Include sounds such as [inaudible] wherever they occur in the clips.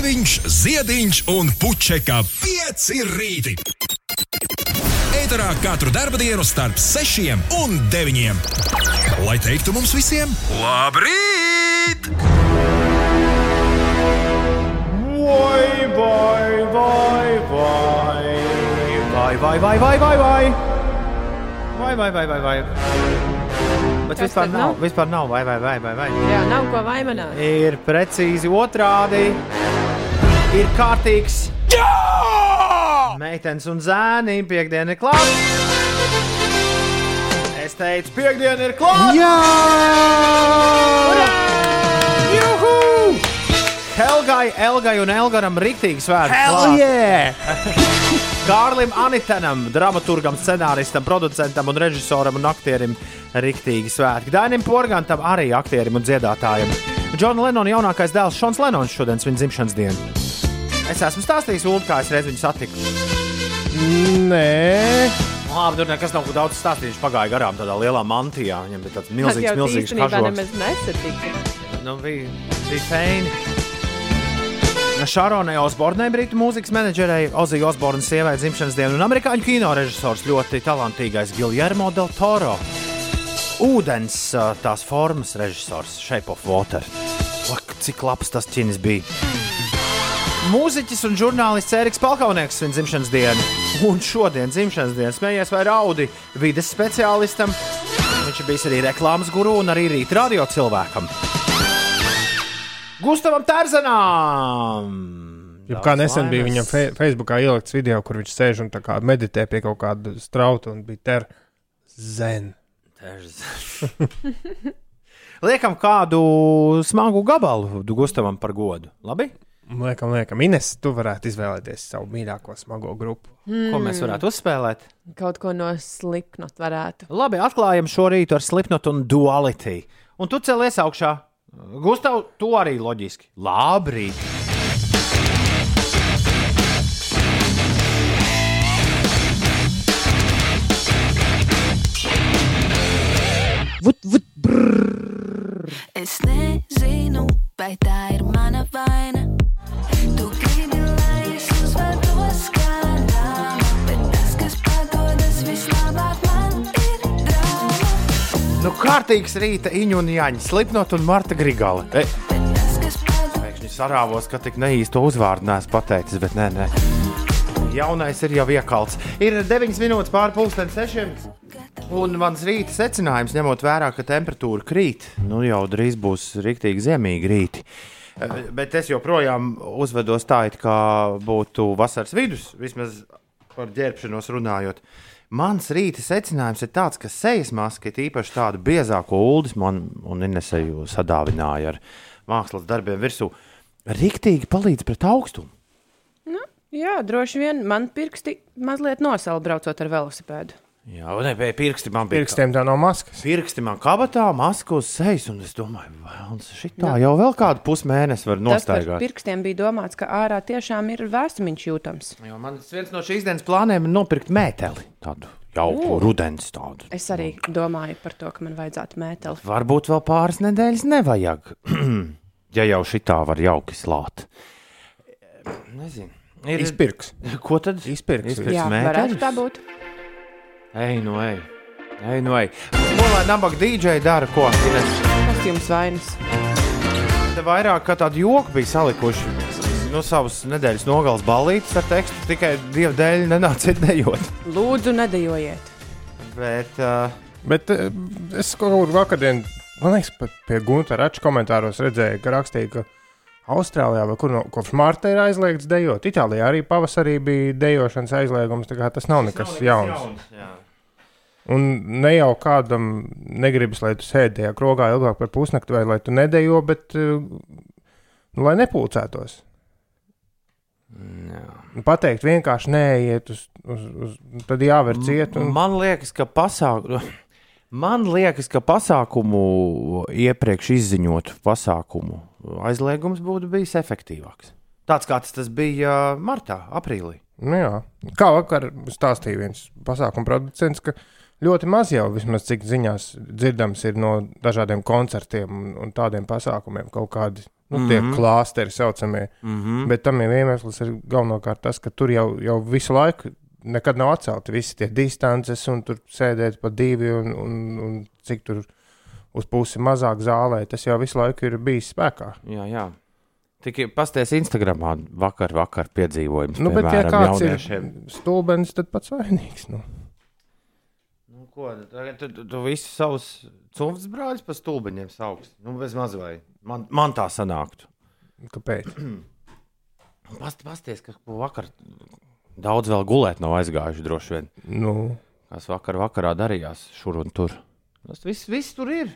Grēviņš, Ziediņš un Puķeka 5 rīti. Ēterā katru dienu starp 6 un 9. Lai teiktu mums visiem, labrīt! Vai, vai, vai, vai, vai, vai, vai, vai, vai, vai, vai, vai, vai, vai, vai. Bet Kas vispār tad nav, nav? vispār nav, vai, vai, vai, vai, vai. Jā, nav ko vaimanāt. Ir precīzi otrādi. Ir kārtīgs. Jā! Meitenes un zēni, piekdiena ir klāta. Es teicu, piekdiena ir klāta. Jā! Juhu! Helgai, Elgai un Elgaram rīktīgi svētki. Hell yeah! Kārlim Anitanam, dramaturgam, scenāristam, producentam un režisoram un aktierim rīktīgi svētki. Dainim Porgantam arī aktierim un dziedātājam. Džona Lenona jaunākais dēls Šons Lenons šodien svin dzimšanas dienu. Es esmu stāstījis, Ulu, kā es reiz viņu satiku. Nē, Labi, tur nekas nav daudz stāstījis. Viņš pagāja garām tādā lielā mantijā. Viņam bija tāds milzīgs, milzīgs kažoks. Nu, bija, bija feini. Šāronai Osbornai, brītu mūzikas menedžerei, Ozija Osbornas sievai dzimšanas dienu un amerikāņu kino režisors ļoti talantīgais Guillermo del Toro. Ūdens tās formas režisors, Shape of Water. Ak, cik labs tas ķīnis bija. Mūziķis un žurnālists Eriks Palkaunieks svin dzimšanas dienu. Un šodien dzimšanas dienas smējies vai raudi vides speciālistam. Viņš ir bijis arī reklāmas guru un arī rīta radio cilvēkam. Gustavam Tērzenam! jau kā nesen bija viņam fe Facebookā ielikts video, kur viņš sēž un meditē pie kaut kāda strauta un bija ter zen. [laughs] Liekam kādu smagu gabalu Gustavam par godu. Labi? Liekam, liekam, Ines, tu varētu izvēlēties savu mīļāko smago grupu. Ko mēs varētu uzspēlēt? Kaut ko no slipknot varētu. Labi, atklājam šo rītu ar Slipknot un Duality. Un tu celies augšā. Gustav, tu arī loģiski. Labrīt! Vut, vut, brrr. Es nezinu, vai tā ir mana vaina. Nu, kārtīgs rīta Iņu un Jāņa, Slipknot un Marta Grigala. E, pēkšņi sarāvos, ka tik neīsto uzvārdu neesmu pateicis, bet nē, nē. Jaunais ir jau iekalts. Ir 9 minūtes pāri pusdienas sešiem. Un mans rīta secinājums, ņemot vērā, ka temperatūra krīt, nu jau drīz būs rīktīgi ziemīgi rīti. Eh, Bet es joprojām uzvedos tā, it kā būtu vasaras vidus, vismaz par ģērbšanos runājot. Mans rīta secinājums ir tāds, ka sejas maska, īpaši tādu biezāko uldis, man un Inesēju sadāvināja ar mākslas darbiem virsū, rīktīgi palīdz pret augstumu. Jā, droši vien man pirksti mazliet nosala braucot ar velosipēdu. Jā, un ne, pie pirksti man bija. Pirkstiem tā nav maskas. Pirksti man kabatā, maska uz sejas, un es domāju, vai tā jau vēl kādu pusmēnesi var Tas nostaigāt. pirkstiem bija domāts, ka ārā tiešām ir vēstumiņš jūtams. Jo man viens no šīs dienas plāniem ir nopirkt mēteli, tādu jauku rudens tādu. Es arī domāju par to, ka man vajadzētu mēteli. Varbūt vēl pāris nedēļas nevajag, [clears throat] ja jau šitā var jauki slāt. Nezinu. Ir, Izpirks. Ko tad? Izpirks. Izpirks Jā, mētelis? varētu tā būt. Ej, nu ej. Ej, nu ej. Ko lai nabaga DJ dara, ko? Ines? Kas jums vainas? Te vairāk kā tādu joku bija salikuši. No savas nedēļas nogales ballītes ar tekstu tikai dievu dēļ nenāciet dejot. Lūdzu, nedejojiet. Bet, uh, Bet eh, es kaut kur vakardien, man liekas, pat pie Gunta Rača komentāros redzēju, ka rakstīja, ka Austrālijā vai kur no kopš mārta ir aizliegts dejot. Itālijā arī pavasarī bija dejošanas aizliegums, tā kā tas nav nekas jauns. jā. Un ne jau kādam negribas, lai tu sēdi tajā krogā ilgāk par pusnakti, vai lai tu nedejo, bet eh, nu, lai nepulcētos. Jā. Pateikt vienkārši neiet uz, uz, uz tad jāver ciet. Un... Man liekas, ka pasākumu. [laughs] Man liekas, ka pasākumu iepriekš izziņotu pasākumu aizliegums būtu bijis efektīvāks. Tāds kā tas bija uh, martā, aprīlī. Nu, jā. Kā vakar stāstīja viens pasākuma producents, ka ļoti maz jau, vismaz cik ziņās dzirdams, ir no dažādiem koncertiem un, un tādiem pasākumiem kaut kādi Nu, mm -hmm. Tie klāsteri saucamie. Mm -hmm. Bet tam ir iemesls ir galvenokārt tas, ka tur jau, jau visu laiku nekad nav atcelti visi tie distances, un tur sēdēt pa divi, un, un, un cik tur uz pusi mazāk zālē. Tas jau visu laiku ir bijis spēkā. Jā, jā. Tikai pasties Instagramā vakar, vakar piedzīvojums. Nu, bet, ja piemēram, kāds jauniešiem. ir stulbens, tad pats vainīgs. Nu. Ko, tu, tu, tu visus savus cimdus brāļus pa stulbeņiem sauks. Nu, bez maz vai. Man, man tā sanāktu. Kāpēc? [clears throat] Past, pasties, ka vakar daudz vēl gulēt nav aizgājuši droši vien. Nu, Kas vakar vakarā darījās šur un tur. Tas viss, viss tur ir.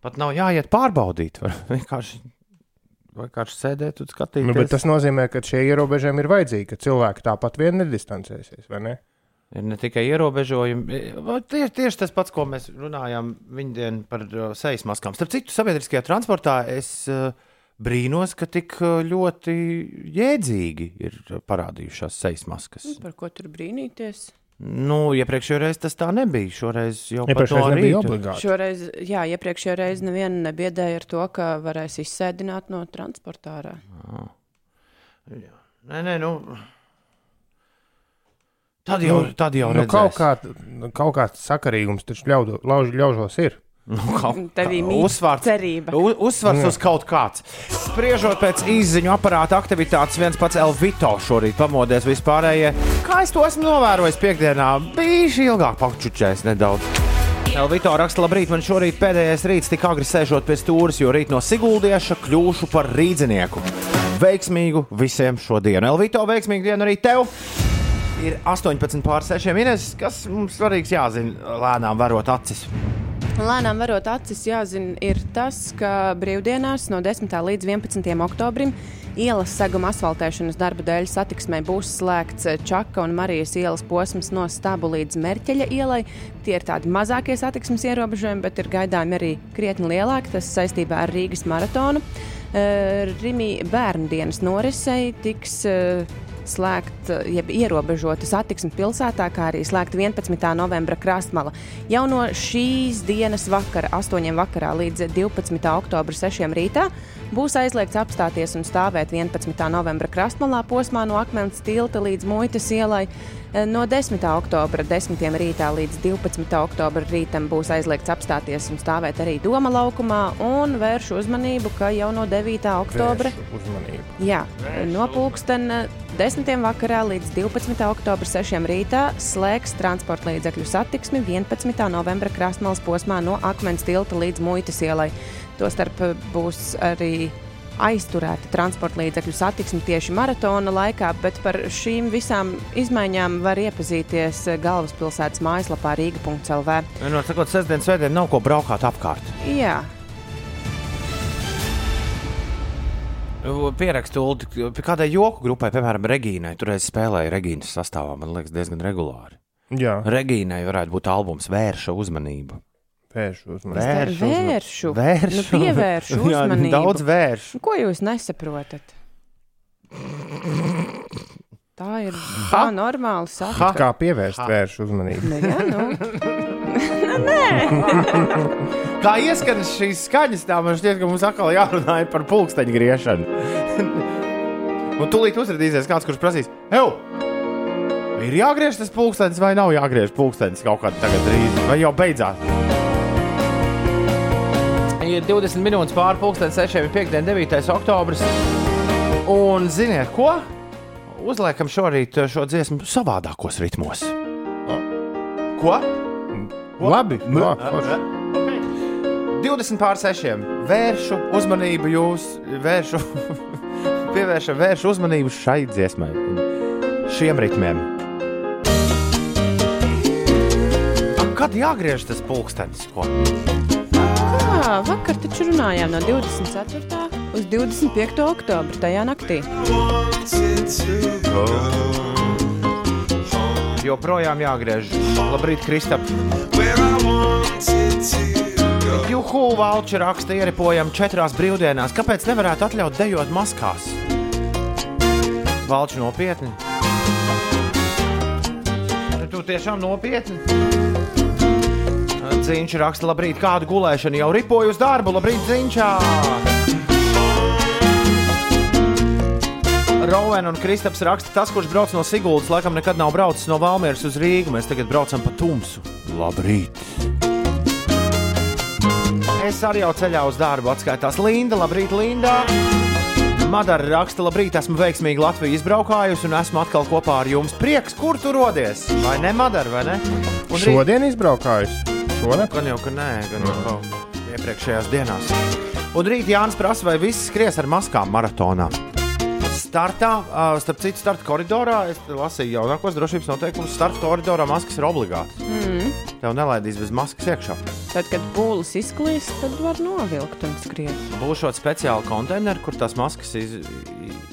Pat nav jāiet pārbaudīt. [laughs] Vienkārši, vienkārši sēdēt un skatīties. nu, bet tas nozīmē, ka šie ierobežojumi ir vajadzīgi, ka cilvēki tāpat vien nedistancēsies, vai ne? Ir ne tikai ierobežojumi. va, Tieši, tieši tas pats, ko mēs runājām viņdien par sejas maskām. Starp citu, sabiedriskajā transportā es uh, brīnos, ka tik uh, ļoti jēdzīgi ir parādījušās sejas maskas. Par ko tur brīnīties? Nu, iepriekšējā reizē tas tā nebija. Šoreiz jau par to arī nebija obligāti. Šoreiz, jā, iepriekšējā reizē nevienu nebiedēja ar to, ka varēs izsēdināt no transportā. ārā. Nē, nē, nu. Tad jau, Nu, tad jau Nu, redzēs. kaut, kā, kaut kāds sakarīgums taču ļaudo, lauž, ļaužos ir. Nu, kā- mīt uzsvars, uzsvars uz kaut kāds. Spriežot pēc izziņu aparāta aktivitātes, viens pats Elvito šorīt pamodies vispārējie. Kā es to esmu novērojis piekdienā, bija šī ilgāk pakčučējis nedaudz. Elvito raksta, labrīt, man šorīt pēdējais rīts tik agri sēžot pie stūres, jo rīt no Siguldieša kļūšu par rīdzinieku. Veiksmīgu visiem šodienu. Elvito, veiksmīgu dienu arī tev! Ir 18 pār 6 minūtes, kas mums svarīgs jāzina, lēnām varot acis. Lēnām varot acis, jāzina, ir tas, ka brīvdienās no 10. līdz 11. oktobrim ielas seguma asfaltēšanas darba dēļ satiksmē būs slēgts Čaka un Marijas ielas posms no Stabu līdz Merķeļa ielai. Tie ir tādi mazākie satiksmes ierobežojumi, bet ir gaidāmi arī krietni lielāki. Tas saistībā ar Rīgas maratonu. Eh, Rīgā bērnu dienas norisei tiks eh, slēgta, jeb ierobežota satiksme pilsētā, kā arī slēgta 11. novembra krastmala. Jau no šīs dienas vakara, 8. vakarā līdz 12. oktobra 6. rītā, būs aizliegts apstāties un stāvēt 11. novembra krastmalā posmā no Akmens tilta līdz Muitas ielai. No 10. oktobra 10. rītā līdz 12. oktobra rītam būs aizliegts apstāties un stāvēt arī Doma laukumā, un vēršu uzmanību, ka jau no 9. oktobra. Jā, no pulksten 10. vakarā līdz 12. oktobra 6. rītā slēgs transporta līdzekļu satiksmi 11. novembra krāsmālas posmā no Akmens tilta līdz Muitas ielai. Tostarp būs arī aizturēta transporta līdzekļu satiksme tieši maratona laikā, bet par šīm visām izmaiņām var iepazīties galvaspilsētas mājaslapā Rīga.CLV. Nu, sakot, sestdien, svētdien nav ko braukāt apkārt. Jā, Pierakstu pie kādai joku grupai, piemēram, Regīnai. Tur es spēlēju Regīnas sastāvā, man liekas, diezgan regulāri. Jā, Regīnai varētu būt albums Vērša uzmanība. Vēršu uzmanību. Vēršu vēršu. Nu, pievēršu [laughs] Jā, uzmanību. daudz vēršu. Ko jūs nesaprotat? Tā ir tā normāla saka. Kā pievērst vēršu uzmanību? Nu, jā, nu. [laughs] Kā [laughs] ieskan šīs skaņas, tā man šķiet, ka mums atkal jārunā par pulksteņa griešanu. Un tūlīt uzrādīsies kāds, kurš prasīs, Ew! Ir jāgriež tas pulkstenis vai nav jāgriež pulkstenis kaut kādā tagad drīz, vai jau beidzās? Ir 20 minūtes pāri pulkstenim 6, 5, 9. oktobris. Un ziniet, ko? Uzliekam šorīt šo dziesmu savādākos ritmos. Ko? Labi, Nu, labi, forši. 20 pār 6. Vēršu uzmanību jūs, vēršu, [laughs] pievēršu vēršu uzmanību šai dziesmai, šiem ritmiem. Kad jāgriež tas pulkstenis? Ko? Jā, vakar taču runājām no 24. uz 25. oktobra tajā naktī. Joprojām jāgriež. Labrīt, Kristap! Juhu, Valča raksta, ieripojam četrās brīvdienās. Kāpēc nevarētu atļaut dejot maskās? Valča nopietni. Nu, Tu tiešām nopietni. Ziņš raksta, labrīt, kādu gulēšanu jau ripoju uz darbu. Labrīt, ziņšā! Rovena un Kristaps raksta, tas, kurš brauc no Siguldas, laikam nekad nav braucis no Valmieras uz Rīgu. Mēs tagad braucam pa tumsu. Labrīt! Es arī jau ceļā uz darbu atskaitās Linda. Labrīt, Linda! Madara raksta, labrīt, esmu veiksmīgi Latviju izbraukājusi un esmu atkal kopā ar jums. Prieks, kur tu rodies? Vai ne, Madara, vai ne? Un Šodien izbraukājis. Šonakt? Gan jau, ka nē, gan jau kaut iepriekšējās dienās. Un rīt Jānis prasa, vai viss skries ar maskām maratonā. Startā, starp citu, starta koridorā, es lasīju jaunākos drošības noteikumus. Starta koridorā maskas ir obligātas. Mm. Tev nelaidīs bez maskas iekšā. Tad, kad pūlis izklīst, tad var novilkt un skriet. Būs šādi speciāli konteineri, kur tās maskas iz,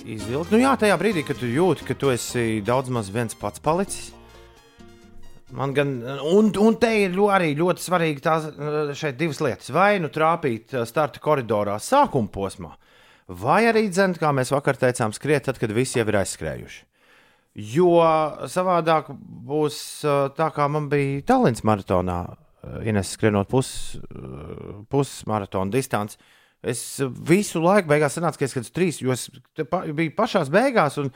izvilkt. Nu, jā, tajā brīdī, kad tu jūti, ka tu esi daudz maz viens pats palicis. Man gan, un, un te ir arī ļoti svarīgi tās eh, šeit divas lietas. Vai nu trāpīt eh, starta koridorā sākuma posmā, vai arī dzent, kā mēs vakar teicām, skriet tad, kad visi jau ir aizskrējuši. Jo savādāk būs eh, tā, kā man bija Tallinas maratonā, Ines skrienot pus, eh, pusmaratona distanci. Es visu laiku beigās sanācu, ka es skatos trīs, jo es pa, biju pašās beigās. Un,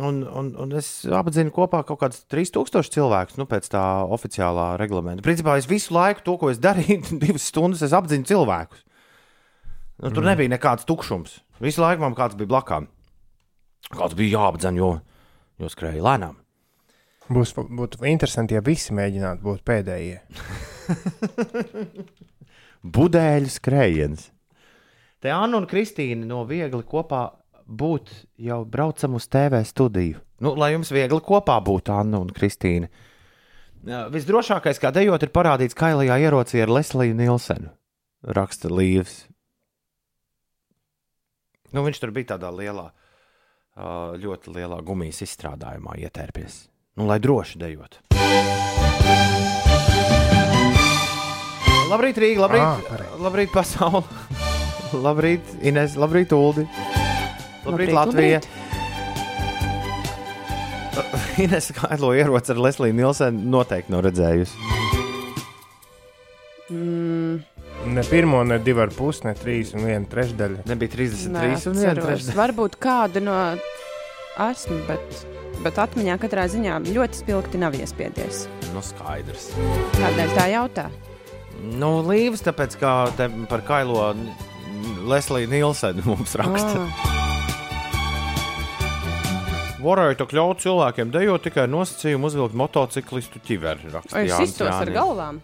Un, un, un es apzinu kopā kaut kādus 3000 cilvēkus nu, pēc tā oficiālā reglamenta. Principā es visu laiku to, ko es darīju, [laughs] divas stundas, es apzinu cilvēkus. Nu, tur mm. nebija nekāds tukšums. Visu laiku man kāds bija blakām. Kāds bija jāapdzen, jo, jo skrēja lēnām. Būs, būtu interesanti, ja visi mēģinātu būt pēdējie. [laughs] Budēļu skrējiens. Te Anna un Kristīna no viegli kopā būt jau braucam uz TV studiju. Nu, lai jums viegli kopā būtu Anna un Kristīna. Visdrošākais, kā dejot, ir parādīts kailajā ierocī ar Lesliju Nilsenu. Raksta Līvs. Nu, viņš tur bija tādā lielā, ļoti lielā gumijas izstrādājumā ietērpies. Nu, lai droši dejot. Labrīt, Rīga, labrīt, ah, labrīt pasaule. labrīt, Ines, labrīt, Uldi. Labrīt, Labrīt, Latvija. [laughs] Ines Kailo ieroci ar Lesliju Nilsenu noteikti nav redzējusi. Ne pirmo, ne divu ar pusi, ne trīs un viena trešdaļa. Nebija 33 un Neatceros. 1 trešdaļa. Varbūt kāda no esmu, bet, bet atmiņā katrā ziņā ļoti spilgti nav iespiedies. Nu, skaidrs. Kādēļ tā jautā? Nu, Līvs, tāpēc kā te par Kailo Lesliju Nilsenu mums raksta. Ah, Varēja to ļaut cilvēkiem dejot tikai ar nosacījumu uzvilkt motociklistu ķiveri. raksta Vai es iztos ar galvām?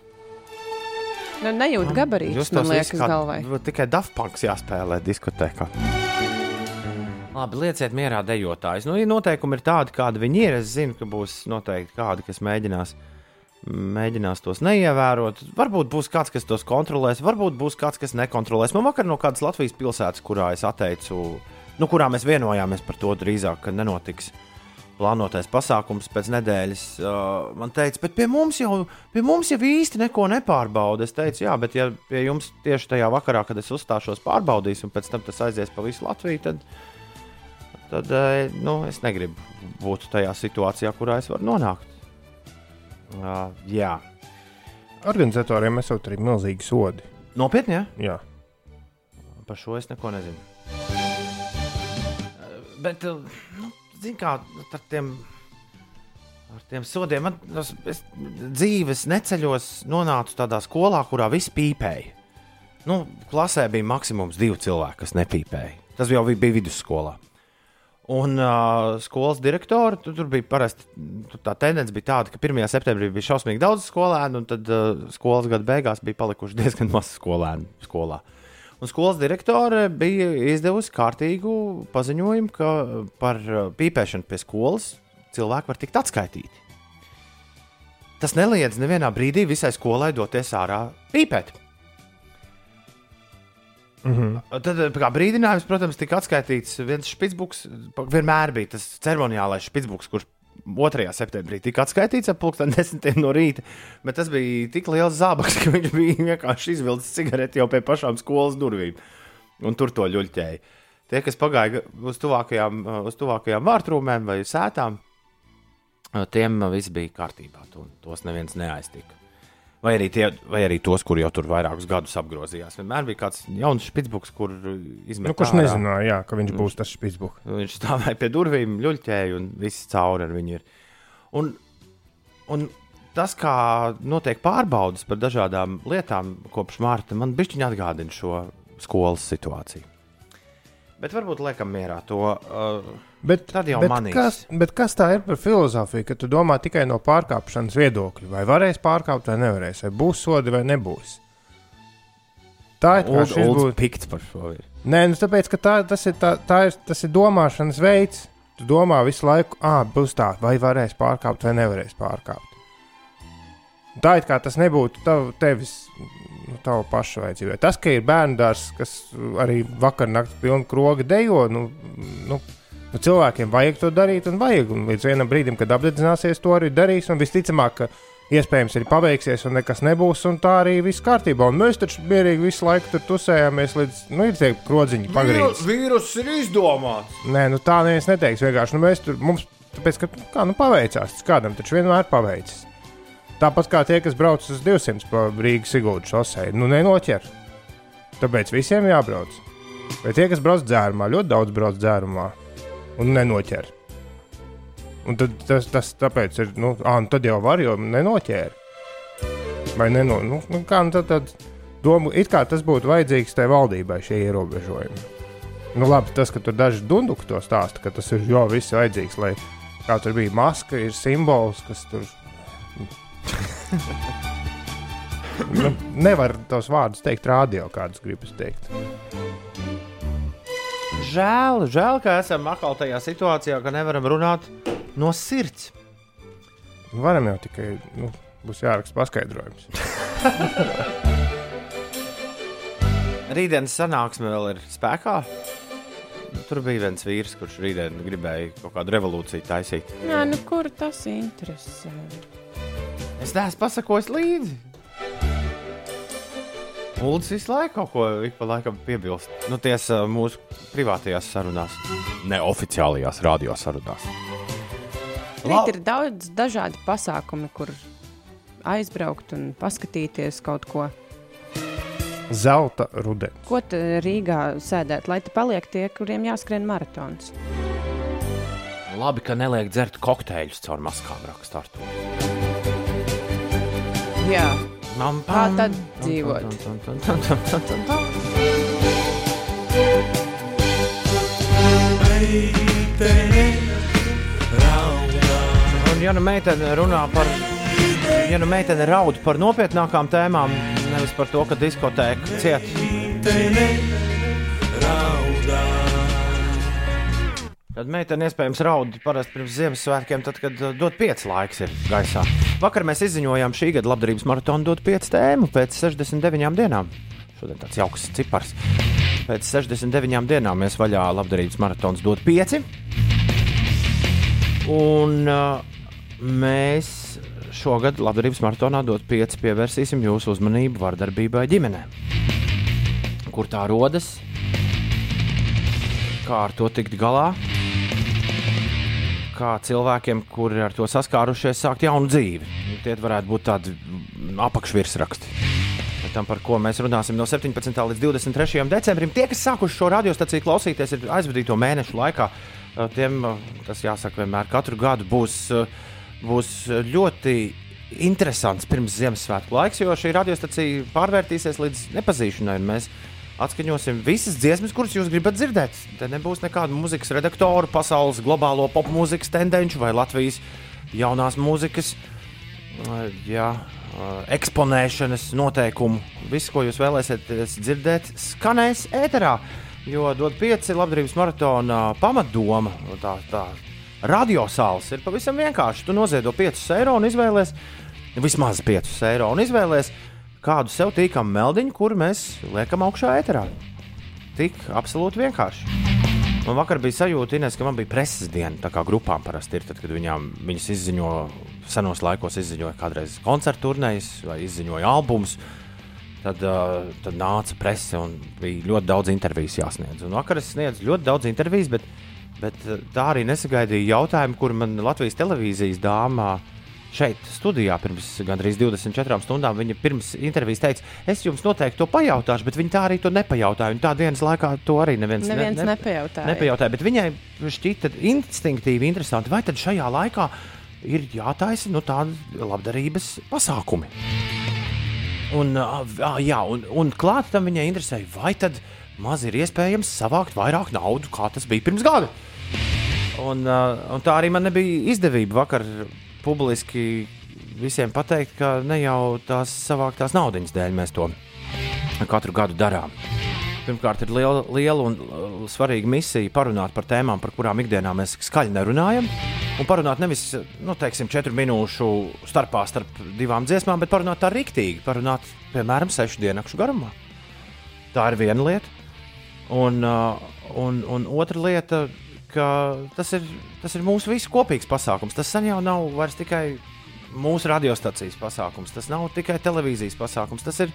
Nu, nejūt gabarītus, Jūs man liekas, kā- galvai. Tikai Dafpunks jāspēlē diskotēkā. Labi, lieciet mierā dejotājus. Nu, ja noteikumi ir tādi, kādi viņi ir, es zinu, ka būs noteikti kādi, kas mēģinās, mēģinās tos neievērot. Varbūt būs kāds, kas tos kontrolēs, varbūt būs kāds, kas nekontrolēs. Man vakar no kādas Latvijas pilsētas, kurā es atteicu, nu, kurā mēs vienojāmies par to drīzāk, ka nenotiks plānotais pasākums pēc nedēļas. Uh, man teica, bet pie mums, jau, pie mums jau īsti neko nepārbauda. Es teicu, jā, bet ja pie jums tieši tajā vakarā, kad es uzstāšos, pārbaudīs, un pēc tam tas aizies pa visu Latviju, tad, tad eh, nu, es negribu būt tajā situācijā, kurā es varu nonākt. Uh, jā, Organizatoriem esot arī milzīgi sodi. nopietni, jā. Jā. Par šo es neko nezinu. Bet, nu, zini, kā ar tiem, ar tiem sodiem, man tas- es dzīves neceļos nonācu tādā skolā, kurā viss pīpēja. Nu, klasē bija maksimums divi cilvēki, kas nepīpēja. Tas jau bija vidusskolā. Un uh, skolas direktori tu, tur bija parasti tur tā tendence, bija tāda, ka 1. septembrī bija šausmīgi daudz skolēnu, un tad uh, skolas gada beigās bija palikuši diezgan maz skolēnu skolā. Un skolas direktore bija izdevusi kārtīgu paziņojumu, ka par uh, pīpēšanu pie skolas cilvēki var tikt atskaitīti. Tas neliedz nevienā brīdī visai skolai doties ārā pīpēt. Mm -hmm. Tad, kā brīdinājums, protams, tika atskaitīts viens spitsbuks. Vienmēr bija tas ceremoniālais spitsbuks, kurš 2. septembrī tika atskaitīts ap 10 [laughs] no rīta. Bet tas bija tik liels zābaks, ka viņš bija vienkārši izvilcis cigareti jau pie pašām skolas durvīm. Un tur to ļuļķēja. Tie, kas pagāja uz tuvākajām, uz tuvākajām vārtrūmēm vai sētām, tiem viss bija kārtībā. To, tos neviens neaiztika. Vai arī, tie, vai arī tos, kur jau tur vairākus gadus apgrozījās. Vienmēr bija kāds jauns spitsbuks, kur izmet Nu, kurš nezināja, jā, ka viņš būs tas spīdzbuks? Viņš stāvēja pie durvīm, ļuļķēja un viss cauri ar viņu ir. Un, un tas, kā notiek pārbaudas par dažādām lietām kopš mārta, man bišķiņi atgādina šo skolas situāciju. Bet varbūt liekam mierā to. Uh, Bet, Tad jau bet manīs. kas, bet kas tā ir par filozofiju, ka tu domā tikai no pārkāpšanas viedokļa? Vai varēs pārkāpt, vai nevarēs, vai būs sodi, vai nebūs? Tā ir tā līnija. pikts par šo. Ir. Nē, nu, tāpēc, ka tā, tas, ir tā, tā ir, tas ir domāšanas veids. Tu domā visu laiku, ah, būs tā, vai varēs pārkāpt, vai nevarēs pārkāpt. Tā it kā tas nebūtu tav, tevis, nu, tava paša vajadzība. Tas, ka ir bērnu dārzs, kas arī vakar naktī pilnu krogu dejo, nu, nu, nu, cilvēkiem vajag to darīt, un vajag. Un līdz vienam brīdim, kad apdedzināsies, to arī darīs. Un visticamāk, ka iespējams arī paveiksies, un nekas nebūs, un tā arī viss kārtībā. Un mēs taču mierīgi visu laiku tur tusējāmies, līdz nu, ir tie krodziņi pagrīzti. Vīrus ir izdomāts. Nē, nu tā neviens neteiks. Vienkārši nu, mēs tur mums, tāpēc, ka kā, nu, paveicās, kādam taču vienmēr paveicis. Tāpat kā tie, kas brauc uz 200 pa Rīgas Sigūdas šosei, nu nenoķer. Tāpēc visiem jābrauc. Bet tie, kas brauc dzērumā, ļoti daudz brauc dzērumā un nenoķer. Un tad, tas, tas tāpēc ir, nu, ā, nu tad jau var, jo nenoķēra. Vai neno, nu, nu, kā, nu, tad, tad domu, it kā tas būtu vajadzīgs tai valdībai šie ierobežojumi. Nu, labi, tas, ka tur daži dunduki to stāsta, ka tas ir jau viss vajadzīgs, lai kā tur bija maska, ir simbols, kas tur. Nu, nevar tos vārdus teikt rādio, kādus gribas teikt. Žēl, žēl, ka esam atkal tajā situācijā, ka nevaram runāt no sirds. Varam jau tikai, nu, būs jāraksta paskaidrojums. [laughs] Rītdienas sanāksme vēl ir spēkā. Tur bija viens vīrs, kurš rītdien gribēja kaut kādu revolūciju taisīt. Jā, nu kur tas interesē? Es neesmu pasakojis līdzi. Uldis visu laiku kaut ko ik pa laikam piebilst. Nu, tiesa mūsu privātajās sarunās, neoficiālajās radiosarunās. Rīt ir daudz dažādi pasākumi, kur aizbraukt un paskatīties kaut ko. Zelta rudens. Ko te Rīgā sēdēt, lai te paliek tie, kuriem jāskrien maratons? Labi, ka neliek dzert kokteļus caur maskām rakstā ar to. Jā, pam, tad dzīvot? Un, ja nu meitene runā par, ja nu meitene raud par nopietnākām tēmām, nevis par to, ka diskotēka ciet. Tad meitene iespējams raud parasti pirms Ziemassvētkiem, tad, kad uh, dot pieci laiks ir gaisā. Vakar mēs izziņojām šī gada labdarības maratonu dot pieci tēmu pēc 69 dienām. Šodien tāds jauks cipars. Pēc 69 dienām mēs vaļā labdarības maratons dot pieci. Un uh, mēs šogad labdarības maratonā dot pieci pievērsīsim jūsu uzmanību vardarbībai ģimenē. Kur tā rodas? Kā ar to tikt galā? Kā cilvēkiem, kuri ar to saskārušies, sākt jaunu dzīvi. Tie varētu būt tādi apakšvirsraksti. Tam, par ko mēs runāsim no 17. līdz 23. decembrim. Tie, kas sākuši šo radiostaciju klausīties, ir aizvadīto mēnešu laikā. Eh, Tiem eh, tas jāsaka vienmēr, katru gadu būs, eh, būs ļoti interesants pirms Ziemassvētku laiks, jo šī radiostacija pārvērtīsies līdz nepazīšanai. Mēs atskaņosim visas dziesmas, kuras jūs gribat dzirdēt. Te nebūs nekāda muzikas redaktora, pasaules globālo popmūzikas tendenci vai Latvijas jaunās mūzikas eh, jā, eh, eksponēšanas noteikumu. Viss, ko jūs vēlēsieties dzirdēt, skanēs ēterā. Jo dod pieci labdarības maratona pamatdoma, tā, tā radiosāls ir pavisam vienkārši. Tu noziedo 5 eiro un izvēlēsies, vismaz 5 eiro un izvēlēsies kādu sev tīkamu meldiņu, kur mēs liekam augšā ēterā. Tik absolūti vienkārši. Man vakar bija sajūta, Ines, ka man bija preses diena. Tā kā grupām parasti ir, tad, kad viņām, viņas izziņo, senos laikos izziņoja kādreiz koncertu turnējas vai izziņoja albumus. Tad, uh, tad nāca prese un bija ļoti daudz interviju jāsniedz. Un vakar es sniedzu ļoti daudz interviju, bet, bet uh, tā arī nesagaidīja jautājumu, kur man Latvijas televīzijas dāmā šeit, studijā, pirms gandrīz 24 stundām. Viņa pirms intervijas teica, es jums noteikti to pajautāšu, bet viņa tā arī to nepajautāja. Un tā dienas laikā to arī neviens, Neviens nepajautāja. nepajautāja. Bet viņai šķita instinktīvi interesanti, vai tad šajā laikā ir jātaisa nu, tādi labdarības pasākumi. Un, jā, un, un klāt tam viņai interesēja, vai tad maz ir iespējams savākt vairāk naudu, kā tas bija pirms gada. Un, un tā arī man nebija izdevība vakar publiski visiem pateikt, ka ne jau tās savāktās naudas dēļ mēs to katru gadu darām. Pirmkārt, ir liela, liela un uh, svarīga misija parunāt par tēmām, par kurām ikdienā mēs skaļi nerunājam. Un parunāt nevis nu, teiksim, četru minūšu starpā starp divām dziesmām, bet parunāt tā rīktīgi. Parunāt, piemēram, sešu dienu garumā. Tā ir viena lieta. Un, uh, un, un otra lieta, ka tas ir, tas ir mūsu visu kopīgs pasākums. Tas jau nav vairs tikai mūsu radiostacijas pasākums, tas nav tikai televīzijas pasākums. Tas ir,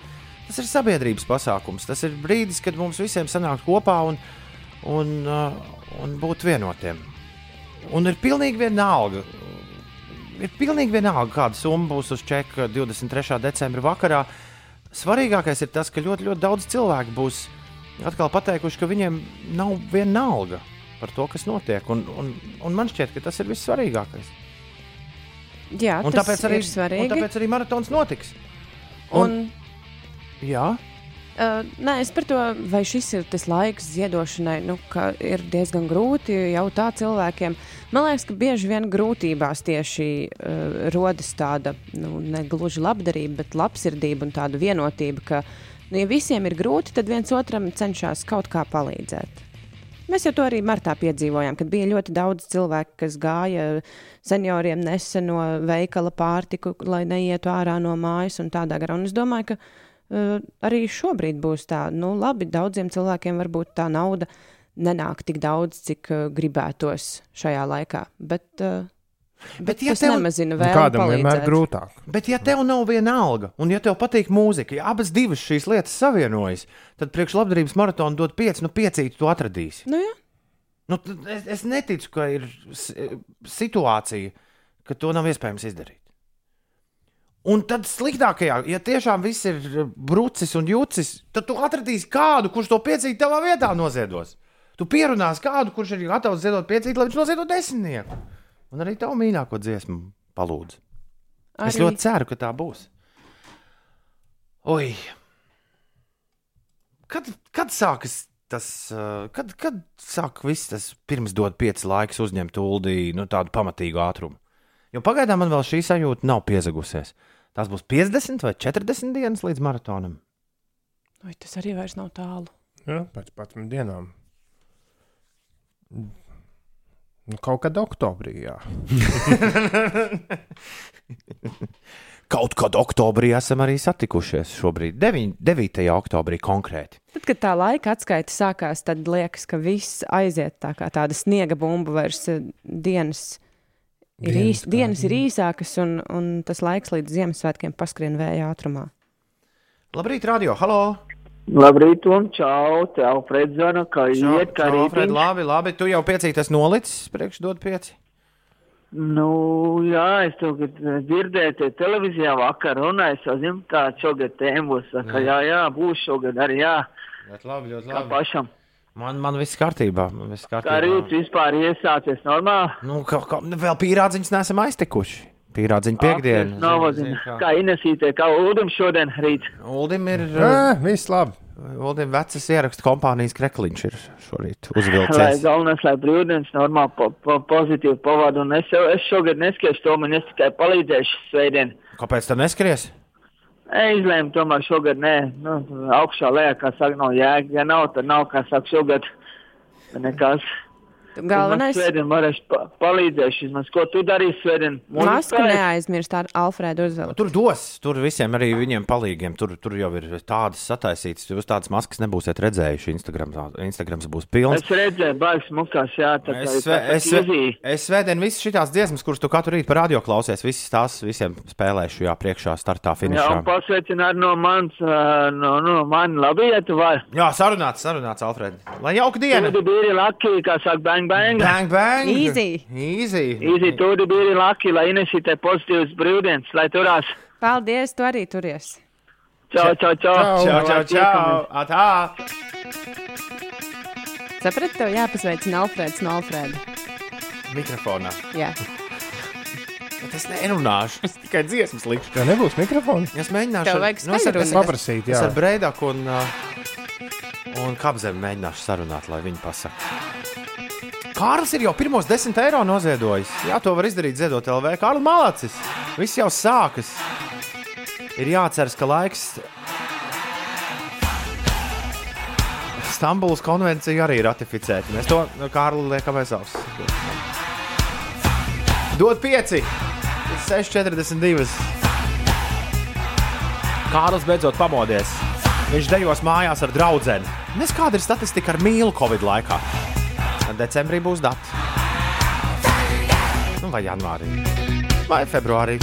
tas ir sabiedrības pasākums. Tas ir brīdis, kad mums visiem sanākt kopā un, un, uh, un būt vienotiem. Un ir pilnīgi vienalga. Ir pilnīgi vienalga, kāda summa būs uz čeka 23. decembra vakarā. Svarīgākais ir tas, ka ļoti, ļoti daudz cilvēku būs atkal pateikuši, ka viņiem nav vienalga par to, kas notiek. Un, un, un man šķiet, ka tas ir vissvarīgākais. Jā, Un tas arī, ir svarīgi. un tāpēc arī maratons notiks. Un, Jā, Uh, nē, es par to, vai šis ir tas laiks ziedošanai, nu, ka ir diezgan grūti jau tā cilvēkiem. Man liekas, ka bieži vien grūtībās tieši uh, rodas tāda nu, ne gluži labdarība, bet labsirdība un tāda vienotība, ka, nu, ja visiem ir grūti, tad viens otram cenšas kaut kā palīdzēt. Mēs jau to arī martā piedzīvojām, kad bija ļoti daudz cilvēku, kas gāja senioriem nesen no veikala pārtiku, lai neietu ārā no mājas un tādā garā. Un es domāju, ka uh, arī šobrīd būs tā, nu, labi, daudziem cilvēkiem varbūt tā nauda nenāk tik daudz, cik uh, gribētos šajā laikā. Bet, uh, bet, Bet ja tas tev- nemazina Nu, vēl. Kādam vienmēr grūtāk. bet ja tev nav viena alga, un ja tev patīk mūzika, ja abas divas šīs lietas savienojas, tad priekš labdarības maratona dod pieci, nu piecīti tu atradīsi. Nu, jā. Nu, es, es neticu, ka ir s- situācija, ka to nav iespējams izdarīt. Un tad sliktākajā, ja tiešām viss ir brucis un jūcis, tad tu atradīsi kādu, kurš to piecīti tavā vietā noziedos. Tu pierunāsi kādu, kurš ir gatavs ziedot piecīti, lai viņš noziedo desmitnieku. Un arī tavu mīļāko dziesmu palūdzu. Es Arī- ļoti ceru, ka tā būs. Oi! Kad, kad sākas tas, uh, kad, kad sāk viss tas pirms dod pieci laiks uzņemt uldī, nu tādu pamatīgu ātrumu? Jo pagaidām man vēl šī sajūta nav piezagusies. Tās būs 50 vai 40 dienas līdz maratonam. Oi, tas arī vairs nav tālu. Ja, pēc 11 dienām. Nu, kaut kad oktobrī, jā. [laughs] Kaut kad oktobrī esam arī satikušies. Šobrīd 9, 9. oktobrī konkrēti. Tad, kad tā laika atskaita sākās, tad liekas, ka viss aiziet tā kā tāda sniega bumba, vairs eh, dienas ir, Dienas īs, dienas ir īsākas, un, un tas laiks līdz Ziemassvētkiem paskrien vēja ātrumā. Labrīt, radio! Halo! Labrīt, un čau, te Alfreds zvana, kā Čau, iet, kā Alfred, rītiņš. labi, labi. Tu jau piecīties nolicis, priekš dod pieci. Nu, jā, es to kad dzirdēju te televīzijā vakar runāju, es jau zinu, kā šogad tēma būs, ka jā, jā, būs šogad arī, jā, Ļoti labi, ļoti kā pašam. Man, man viss kārtībā. Man viss Kā kārtībā. rīts vispār iesācies normāli. Nu, kā, kā, vēl pīrādziņus neesam aiztikuši. Pīrādziņu piekdienu. Novazina. Kā Inesītē, kā Uldim šodien rīt. Uldim ir, Nē, viss labi. Uldim vecas ierakstu kompānijas krekliņš ir šorīt Lai uzvilcies. galvenais, lai brīvdienas normāli po, po, pozitīvi pavadu, un es, es šogad neskiešu to, man es tikai palīdzēšu svētdien. Kāpēc tā neskries? Es izlēmu tomēr šogad, nē, nu, augšā lejā, kā saka, nav jēga. Ja nav, tad nav, kā saka, šogad. Nekas. Galvenais Svētdien varēšu pa palīdzēšu. Vismaz, ko tu darīsi svētdien? masku neaizmirst ar Alfredu uzvilkt. Tur dos, tur visiem arī viņiem palīgiem. Tur, tur jau ir tādas sataisītas. Jūs tādas maskas nebūsiet redzējuši. Instagram, Instagrams būs pilns. Es redzēju, baigs mukās, jā, tā Es, tā es, izī. es svētdien visas šīs dziesmas, kuras tu katru rītu par radio klausies, visas tās visiem spēlēšu, jā, priekšā, startā, Jā, finišā. un pasveicina arī no manis, ā, no, no mani labi, ja tu vari. Jā, sarunāts, sarunāts, Alfred. Lai jauka diena! Tāda bija laki, kā saka, bērni bang, bang. Bang, bang! Easy. Easy! Easy, tu biji laki, lai Inesītē pozitīvs brīvdienas, lai turās. Paldies, tu arī turies. Čau, čau, čau. Čau, čau, čau! Atā! Sapratu, tev jāpasveicina Alfrēds no Alfrēda. Mikrofonā. Jā. Bet [laughs] es nerunāšu. Es tikai dziesmas likšu. Tev nebūs mikrofona. Es mēģināšu. Vajag nu, es es-. Paprasīt, Es jā. ar Breidaku un, uh, un Kapzemi mēģināšu sarunāt, lai viņi pasaka. Kārlis ir jau pirmos desmit eiro noziedojis. Jā, to var izdarīt ziedot LV. Kārlis Malacis. Viss jau sākas. Ir jāceras, ka laiks Stambulas konvenciju arī ratificēt. Mēs to nu, Kārli liekam aiz auss. Dod pieci! 6,42. Kārlis beidzot pamodies. Viņš dejos mājās ar draugu. Nes kāda ir statistika ar mīlu Covid laikā? Decembrī būs dati. Nu, vai janvārī, vai februārī.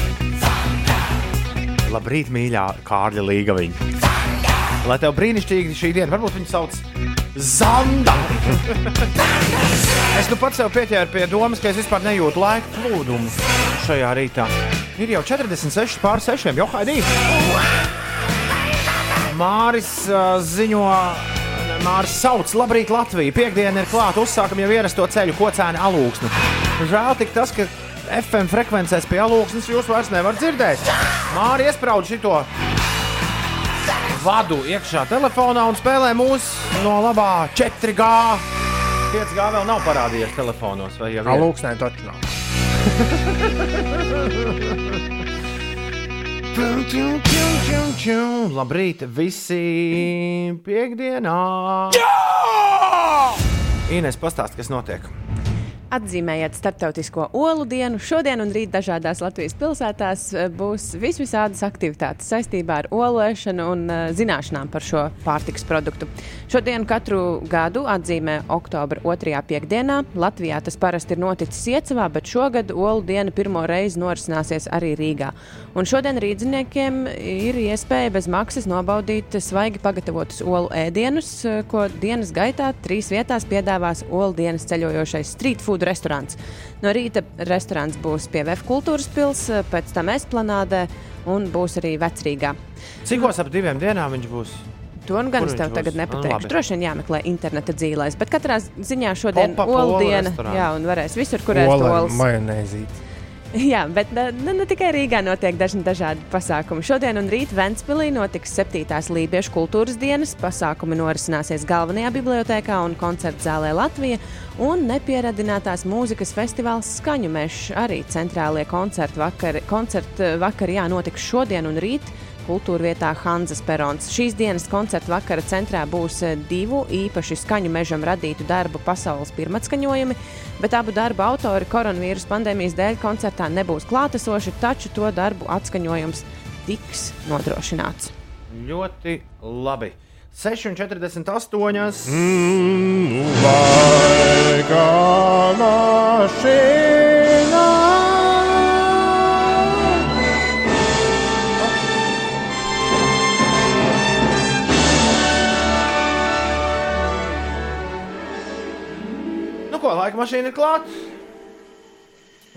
Labrīt, mīļā Kārļa līga viņa. Lai tev brīnišķīgi šī diena, varbūt viņu sauc Zanda. es nu pats sev pieķēru pie domas, ka es vispār nejūtu laika plūdumu šajā rītā. Ir jau 46 pār 6. jau haidī. Māris uh, ziņo, Māris sauc, labrīt, Latvija. Piektdiena ir klāta, uzsākam jau ierasto ceļu, ko cēna alūksni. Žēl tik tas, ka FM frekvencēs pie alūksnes jūs vairs nevarat dzirdēt. Māri iesprāud šito vadu iekšā telefonā un spēlē mūsu no labā 4G. 5G vēl nav parādījies telefonos, vai jau ir? Alūksnē taču nav. [laughs] Labrīt, visi piekdienā! Jā! Ines, pastāst, kas notiek. Atzīmējot Startautisko olu dienu, šodien un rīt dažādās Latvijas pilsētās eh, būs visvisādas aktivitātes saistībā ar olēšanu un uh, zināšanām par šo pārtiks produktu. Šodien katru gadu atzīmē oktobra otrajā piekdienā. Latvijā tas parasti ir noticis Iecavā, bet šogad olu diena pirmo reizi norisināsies arī Rīgā. Un šodien rīdziniekiem ir iespēja bez maksas nobaudīt svaigi pagatavotus olu ēdienus, eh, ko dienas gaitā trīs vietās piedāvās olu dienas ceļojošais street food restorāns. No rīta restorāns būs pie VF kultūras pilsētas, pēc tam esplanādē un būs arī vecrīgā. Cikos ap diviem dienām viņš būs? To nu gan Kur es tev tagad Nu, nepateikšu. labi. Droši vien jāmeklē interneta dzīvēs, bet katrā ziņā šodien Pop-up olu olu diena. Jā, un varēs visur, kur ēst Ola olas. [laughs] Jā, bet ne, ne, ne tikai Rīgā notiek dažni dažādi pasākumi. Šodien un rīt Ventspīlī notiks 7. Lībiešu kultūras dienas. Pasākumi norisināsies galvenajā bibliotekā un koncerta zālē Latvija. Un nepieradinātās mūzikas festivāls Skaņu mežs arī centrālie koncertu vakari, koncertu vakari jā, notiks šodien un rīt. Kultūra vietā Hanzas Perons. Šīs dienas koncerta vakara centrā būs eh, divu īpaši skaņu mežam radītu darbu pasaules pirmatskaņojumi, bet abu darbu autori koronavīrus pandēmijas dēļ koncertā nebūs klātesoši, taču to darbu atskaņojums tiks nodrošināts. Ļoti labi. 6,48. Laika mašīna. Laika mašīna ir klāta?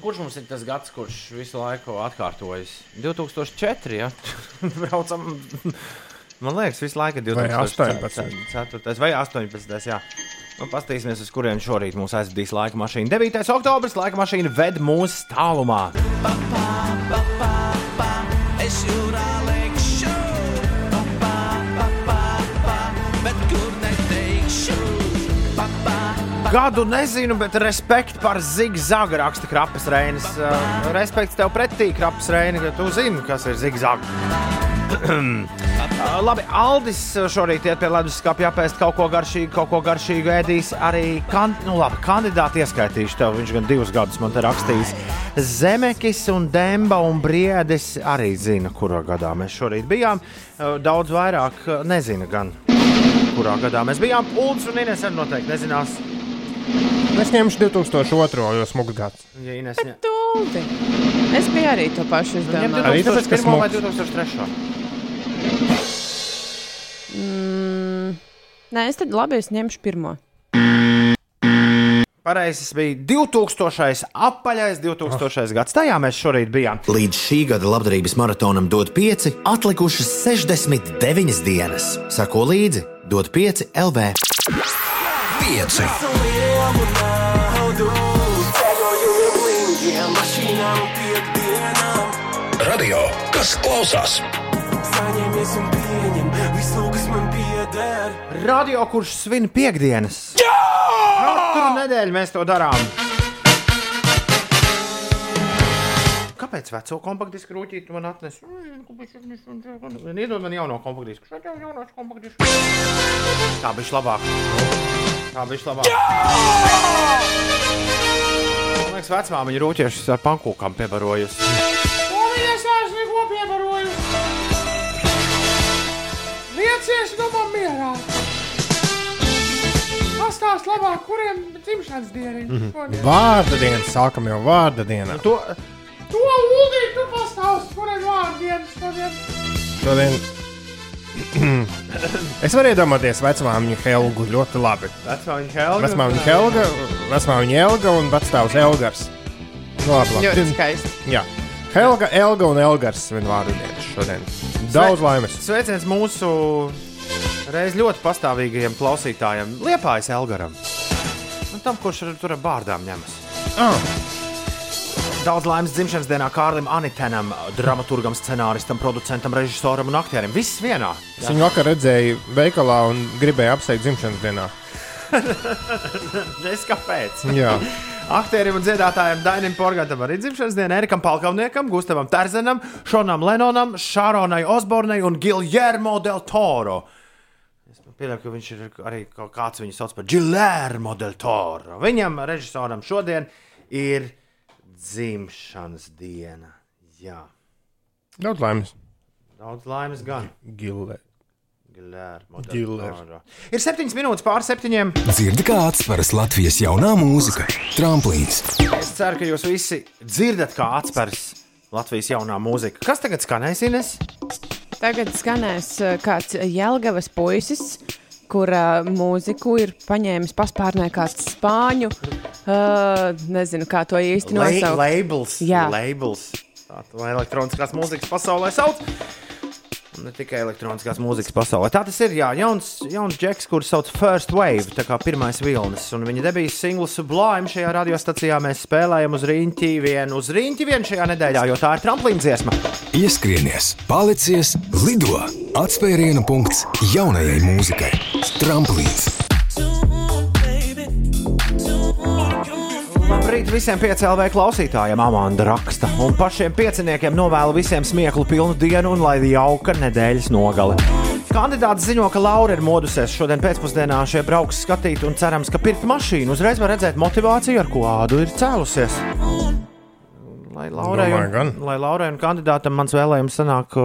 Kurš mums ir tas gads, kurš visu laiku atkārtojas? 2004. Ja? [laughs] Braucam. Man liekas, visu laiku ir Vai 2004. vai 18. Jā. Nu, Paskatīsimies, uz kurien šorīt mūs aizvedīs laika mašīna. 9. oktobris laika mašīna ved mūsu tālumā. Es Gadu nezinu, bet respekt par zigzagu raksta Krapas Reinis. Uh, respekts tev pretī, Krapas Reini, ka tu zini, kas ir zigzags. Uh, labi, Aldis šorīt iet pie leduskapja apēst kaut ko garšīgu, kaut ko garšīgu ēdīs. Arī kan nu, labi, kandidāti ieskaitīšu tev, viņš gan divus gadus man te rakstījis. Zemekis un Demba un Briedis arī zina, kurā gadā mēs šorīt bijām. Uh, Daudz vairāk nezina gan, kurā gadā mēs bijām. Ulds un Ines arī noteikti nezinās. Es ņemšu 2002. jo smugs gads. Ja Ines ņem Tuldi! Es biju arī to pašu ņem izdomājis. Arī tāpēc, ka 2001. vai smuks. 2003. Mm, nē, es tad labi, es ņemšu pirmo. Pareizs bija 2000. apaļais 2000. gads. Tajā mēs šorīt bijām. Līdz šī gada labdarības maratonam dod 5, atlikušas 69 dienas. Sako līdzi, dod 5 LV. 5. Radio, kas klausās? Radio, kurš svin piekdienas. Jā! Katru nedēļu mēs to darām. Kāpēc veco kompaktdisku rūtīti man atnes? Iedod man jauno kompaktdisku. Šeit jau jaunos kompaktdisku. Tā bija labāk. Tā bija labāk. Man liekas, vecmāmiņa rūtiešus ar pankūkām piebaroju? Liecies no man mierā! Pastāst labāk, kuriem dzimšanas diena ir. šodien? Vārda diena, sākam jau vārda dienā. To, to Uldī, tu pastāsti, kuriem vārdiem šodien. Šodien [clears throat] es varu iedomāties vecmāmiņu Helgu ļoti labi. Vecmāmiņa Helga. Vecmāmiņa Helga, vecmāmiņa Elga un vecstāvs Elgars. Nu, labi, labi. Ļoti skaisti. Jā. Helga, Elga un Elgars svin vārdu dienas šodien. Daudz laimes. Sveiciens mūsu reiz ļoti pastāvīgajiem klausītājiem, Liepājas Elgaram. Un tam, kurš ar- tur ar bārdām ņemas. Ah, Daudz laimes dzimšanas dienā Kārlim Anitenam, dramaturgam, scenāristam, producentam, režisoram un aktierim. Viss vienā. es viņu vakar redzēju veikalā un gribēju apsveikt dzimšanas dienā. Es kāpēc? Jā. Aktierim un dziedātājiem Dainim Porgatam arī dzimšanas diena, Erikam Palkavniekam, Gustavam Terzenam, Šonam Lenonam, Šāronai Osbornei un Giljermo del Toro. Pieļauju, ka viņš ir arī kaut kāds viņu sauc par Giljermo del Toro. Viņam, režisoram, šodien ir dzimšanas diena. Jā, Daudz laimes. daudz laimes gan. Gilē. Toro. Ir septiņas minūtes pār septiņiem. Dzirdi kā atspēras Latvijas jaunā mūzika. Tramplīns. Es ceru, ka jūs visi dzirdat, kā atspērs Latvijas jaunā mūzika. Kas tagad skanēs, Ines? Tagad skanēs uh, kāds Jēlgavas puisis, kura mūziku ir paņēmis paspārnē kāds spāņu. Uh, nezinu, kā to īsti nosaukt. labels. Jā. labels. Tā to elektroniskās mūzikas pasaulē sauc. Ne tikai elektroniskās mūzikas pasaulē. Tā tas ir. Jā, jauns, jauns džeks, kurš sauc First Wave, tā kā pirmais vilnis. Un viņa debijas singls Sublime šajā radiostacijā mēs spēlējam uz rīņķi vienu, uz rīņķi vienu šajā nedēļā, jo tā ir tramplīna dziesma. Ieskrienies, palicies, lido! Atspēriena punkts jaunajai mūzikai. Tramplīns. Labrīt visiem piecēlvēju klausītājiem, Amanda raksta. Un pašiem pieciniekiem novēlu visiem smieklu pilnu dienu un lai jauka nedēļas nogale. Kandidāts ziņo, ka Laura ir modusies šodien pēcpusdienā šie brauks skatīt un cerams, ka pirkt mašīnu uzreiz var redzēt motivāciju, ar ko ādu ir cēlusies. Lai Laurai, un, lai Laurai un kandidātam mans vēlējums sanāk,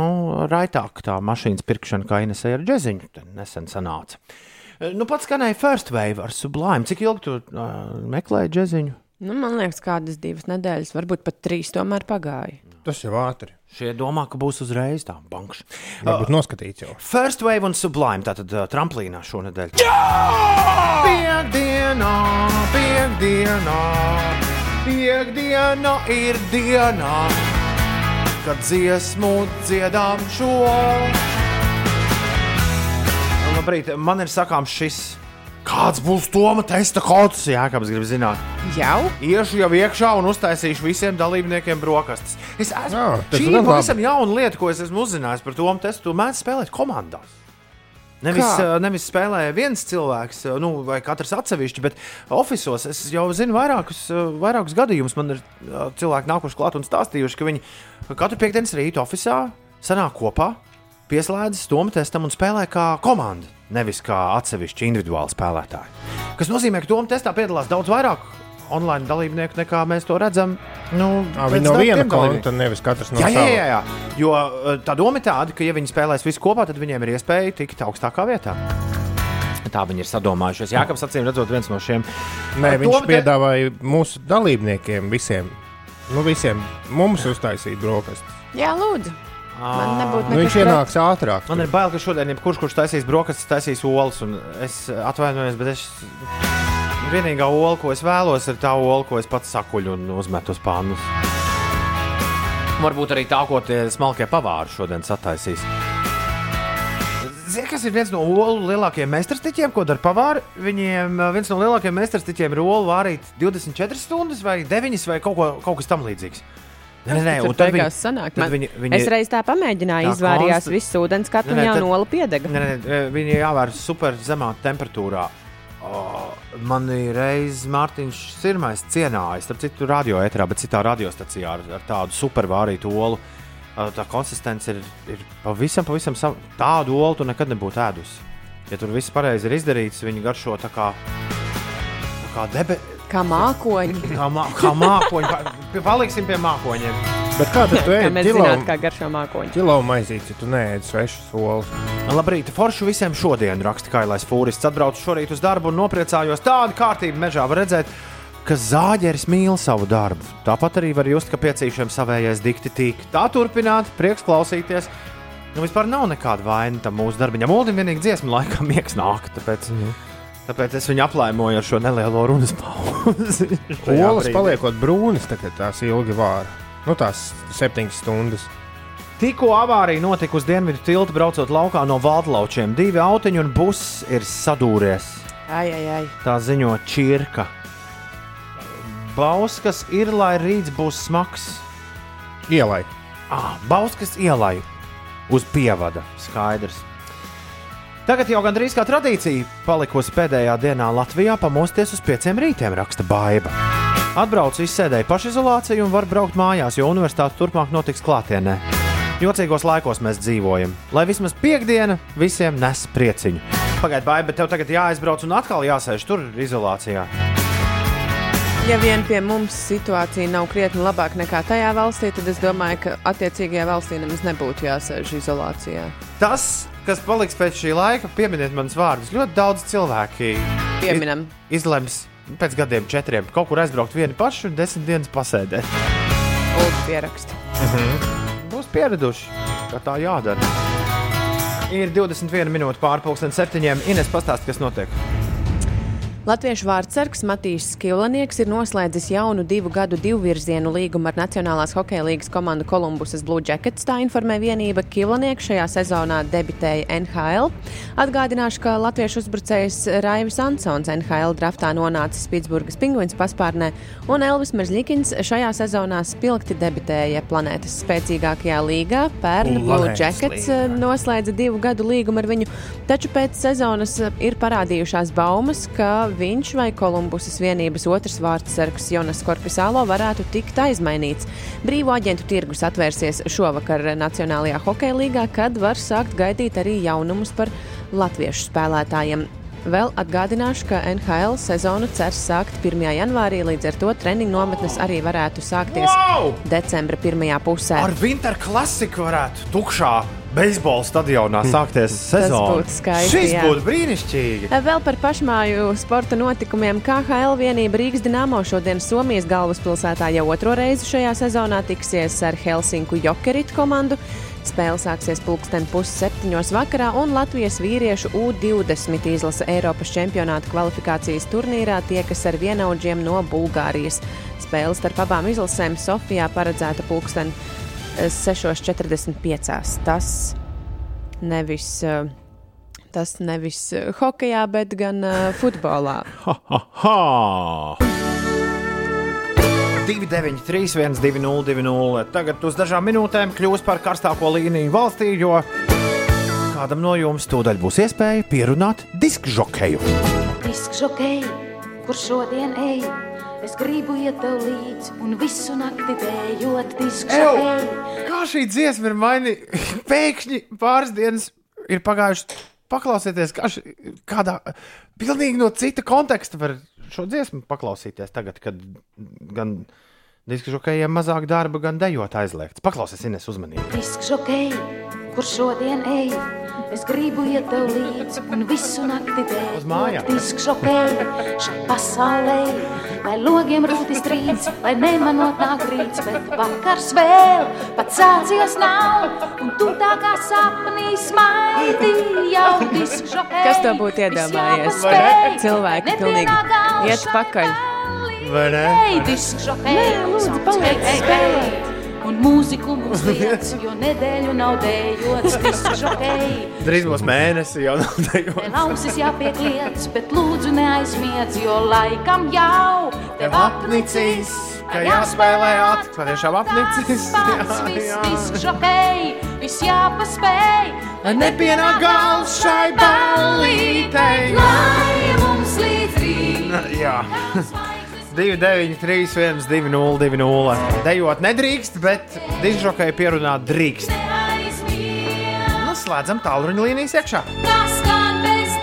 nu, raitāk tā mašīnas pirkšana, kā Inesē ar džeziņu nesen sanāca. Nu, pats skanēja First Wave ar Sublime. Cik ilgi tu uh, meklēji džeziņu? Nu, man liekas, kādas divas nedēļas, varbūt pat trīs tomēr pagāja. Tas jau ātri. Šie domā, ka būs uzreiz tā bankša. Varbūt noskatīts jau. First Wave un Sublime, tātad uh, tramplīnā šonadēļ. Piektdienā, piekdienā, piekdiena ir dienā, kad dziesmu dziedām šo. Labrīt, man ir sakāms šis. Kāds būs Toma testa kods? Jā, kāpēc grib zināt? Jau? Iešu jau iekšā un uztaisīšu visiem dalībniekiem brokastis. Es esmu, Jā, šī gan ir pavisam jauna lieta, ko es esmu uzzinājis par to testu. Tu mēdz spēlēt komandās. Nevis, Kā? uh, nevis spēlē viens cilvēks, uh, nu, vai katrs atsevišķi, bet oficiālos es jau zinu vairākus, uh, vairākus gadījumus. Man ir cilvēki nākuši klāt un stāstījuši, ka viņi katru piekdienas rītu oficiālā sanāk kopā, pieslēdzas tom testam un spēlē kā komanda, nevis kā atsevišķi individuāli spēlētāji. Tas nozīmē, ka tom testā piedalās daudz vairāk online dalībnieku nekā mēs to redzam. Nu, pēc Viņi no viena konta, nevis katrs no Jā, jā, jā, jā. Jo tā doma ir tāda, ka, ja viņi spēlēs visi kopā, tad viņiem ir iespēja tikt augstākā vietā. Tā viņi ir sadomājušies. Jā, kāpēc acīm redzot, viens no šiem. Nē, viņš to te- piedāvāja mūsu dalībniekiem visiem. Nu, visiem mums uztaisīt brokastis. Jā, lūdzu. Man nebūtu Nu, viņš pret. ienāks ātrāk. Man ir bail, ka šodien jebkurš, kurš taisīs brokastis, taisīs olas. un Es atvainojos, bet es Vienīgā ola, ko es vēlos, ir tā ola, ko es pats sakuļu un uzmetu uz pānus. Varbūt arī tā, ko tie smalkie pavāri šodien sataisīs. Zini, kas ir viens no olu lielākajiem meistarstiķiem, ko dara pavāri? Viņiem eh, viens no lielākajiem meistarstiķiem ir olu vārīt 24 stundas vai 9 vai kaut, ko, kaut kas tamlīdzīgs. Nē, nē, Tur un tad viņi, sanāk. tad Man- viņi, viņi, Es reiz tā pamēģināju, Tā izvārījās konsta- viss ūdens, nē, jaunu tad- olu piedega. Nē, nē, viņi jāvēr super zemā temperatūrā. O, man ir reizes Mārtiņš Sirmais cienājis, starp citu, radio etrā, bet citā radiostacijā ar, ar tādu supervārītu olu. Tā konsistence ir, ir pavisam, pavisam sav... tādu olu tu nekad nebūtu ēdusi. Ja tur viss pareizi ir izdarīts, viņi garšo tā kā, tā kā debe. Kā mākoņi. [laughs] Kā, mā, kā mākoņi, Pa- paliksim pie mākoņiem. Bet kā tad tu [laughs] Kā ēdi mēs zinām, kā garšo mākoņi. Kilo maizīti, ja tu neēdi svešas olas. Labrīt, forši visiem šodien raksta Kailais Fūrists. Atbraucu šorīt uz darbu un nopriecājos. Tāda kārtība mežā var redzēt, ka zāģeris mīl savu darbu. Tāpat arī var just, ka piecīšiem savējais dikti tīk. Tā turpināt, prieks klausīties. Nu, vispār nav nekāda vaina tam mūsu darbiņam. Uldim vienīgi dziesmu laikā miegs [laughs] nāk. Tāpēc, mm. Tāpēc es viņu aplaimoju ar šo nelielo runas pauzi. [laughs] Olas paliekot brūnas, tagad tās ilgi vāra. Nu, tās septiņas stundas. Tikko avārija notika uz dienvidu tiltu, braucot laukā no Valdlaučiem. Divi autiņi un buss ir sadūries. Ai, ai, ai. Tā ziņo Čirka. Bauskas ir, lai rīts būs smags. Ielai. Ah, Bauskas ielai uz pievada. Skaidrs. Tagad jau gandrīz kā tradīcija palikusi pēdējā dienā Latvijā pamosties uz pieciem rītiem, raksta Baiva. Atbraucu izsēdēju pašizolāciju un var braukt mājās, jo universitāte turpmāk notiks klātienē. Jocīgos laikos mēs dzīvojam, lai vismaz piekdiena visiem nes prieciņu. Pagaidiet, Baiva, bet tev tagad jāaizbrauc un atkal jāsēž tur izolācijā. Ja vien pie mums situācija nav krietni labāka nekā tajā valstī, tad es domāju, ka attiecīgajā valstī nemaz nebūtu jāsēž izolācijā. Tas, kas paliks pēc šī laika, pieminiet manas vārdus. Ļoti daudz cilvēki Pieminam. i- izlems pēc gadiem, četriem, kaut kur aizbraukt vieni paši un desmit dienas pasēdēt. Ulu pierakstu. Būs pieraduši, ka tā jādara. Ir 21 minūte pārpusdienas septiņiem. Ines pastāst, kas notiek. Latviešu vārdsargs Matīs Skilanieks ir noslēdzis jaunu divu gadu divvirzienu līgumu ar Nacionālās hokeja līgas komandu Kolumbusas Blue Jackets. Tā informē vienība Kilanieks šajā sezonā debitēja NHL. Atgādināšu, ka latviešu uzbrucējs Raivis Ansons NHL draftā nonācis Pitsburgas pingvīns paspārnē, un Elvis Merzlikins šajā sezonā spilgti debitēja planētas spēcīgākajā līgā. Pērn Blue Jackets līgā. noslēdza divu gadu līgumu ar viņu, taču pēc sezonas eh, ir parādījušās baumas, ka viņš vai Kolumbusas vienības otrs vārdsargs Jonas Korpisālo varētu tikt aizmainīts. Brīvo aģentu tirgus atvērsies šovakar Nacionālajā hokeja līgā, kad var sākt gaidīt arī jaunumus par latviešu spēlētājiem. Vēl atgādināšu, ka NHL sezonu cer sākt 1. janvārī, līdz ar to treniņu nometnes arī varētu sākties Wow! decembra pirmajā pusē. Ar Winter klasiku varētu tukšā beisbola stadionā sākties sezona. būtu skaisti, Šis jā. būtu brīnišķīgi. Vēl par pašmāju sporta notikumiem. KHL vienība Rīgas Dienāmo šodien Somijas galvaspilsētā jau otro reizi šajā sezonā tiksies ar Helsinku Jokerit komandu. Spēle sāksies pulksten pusseptiņos vakarā, un Latvijas vīriešu U20 izlase Eiropas čempionāta kvalifikācijas turnīrā tiekas ar vienaudžiem no Bulgārijas. Spēle starp abām izlasēm Sofijā paredzēta pulksten eh, 6.45. Tas nevis. eh, Tas nevis eh, hokeja, bet gan uh, futbolā. [laughs] Ha, ha, ha. 293, 1202. Tagad uz dažām minūtēm kļūs par karstāko līniju valstī, jo kādam no jums tūdaļ būs iespēja pierunāt disku žokeju. Disks žokei, kur šodien ej, es gribu iet tev līdzi un visu nakti dējot žokei. Kā šī dziesma ir mainīta? Pēkšņi pāris dienas ir pagājušas. Paklausieties, kā ši, kādā pilnīgi no cita konteksta var šo dziesmu paklausīties tagad, kad gan disku žokejiem mazāk darba, gan dejot aizliegts. Paklausieties, Ines, uzmanīgi. Disks žokei, kur šodien ej. Es gribu iet tev līdzi un visu nakti Uz mājām. dēļ. Diskžokēji šai pasaulē, lai logiem rūti strīds, lai nemanot nāk rīts, bet vakars vēl pat sācies nav, un tu tā kā sapnī smaidi jau diskžokēji. Kas to būtu iedomājies? Cilvēki pilnīgi iet pakaļ. Vai ne? Ej, diskžokēji, lūdzu, paliec spēlēt. Un mūziku mums [laughs] liec, jo nedēļu nav dējots diskžokēji. Drīz būs mēnesis, jau nav dejot. Tev ausis jāpiekliedz, bet lūdzu neaizmiedz, jo laikam jau tev apnicīs, ka jāspēlē atkal. Tiešām apnicis. Pats [laughs] viss diskžokēji, viss jāpaspēj, nepienāk gals šai ballītei. lai mums līdz rīt. [laughs] Jā. 2, 9, 3, 1, 2, 0, 2, 0. Dejot nedrīkst, bet dižokai pierunāt drīkst. Nu, slēdzam tālruņa līnijas iekšā.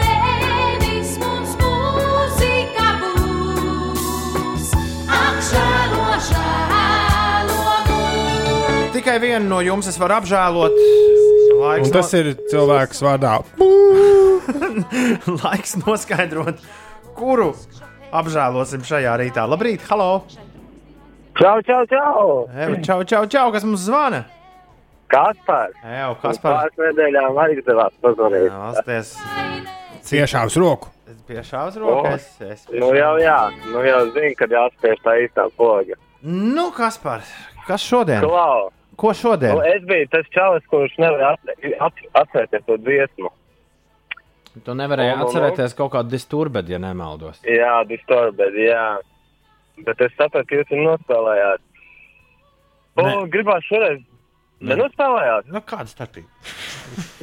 Tevis mums mūzika būs? Ak, žēlo, žēlo mūs. Tikai vienu no jums es varu apžēlot. Laiks, Un tas ir cilvēks vārdā. no... [laughs] [laughs] laiks noskaidrot, kuru apžēlosim šajā rītā. Labrīt, halo! Čau, čau, čau! Ev, čau, čau, čau, kas mums zvana? Kaspars! Evo, kas par Pāris nedēļām arī devās pazvanīt. Asties Ciešāvs roku. pie šādas rokas. Es, Nu jau jā, nu jau zinu, kad jāspiež tā īstā poga. Nu, kas par? Kas šodien? Klau! Ko šodien? Nu, es biju tas čalis, kurš nevar atce- at- atcerēties to dziesmu. Tu nevarēji nu, nu. atcerēties kaut kādu disturbedu, ja nemaldos. Jā, Disturbed, jā. Bet es sapratu, ka jūs viņu nospēlējāt. Ne. gribās šoreiz. Nenospēlējāt? Nu, kāda starpība? [laughs]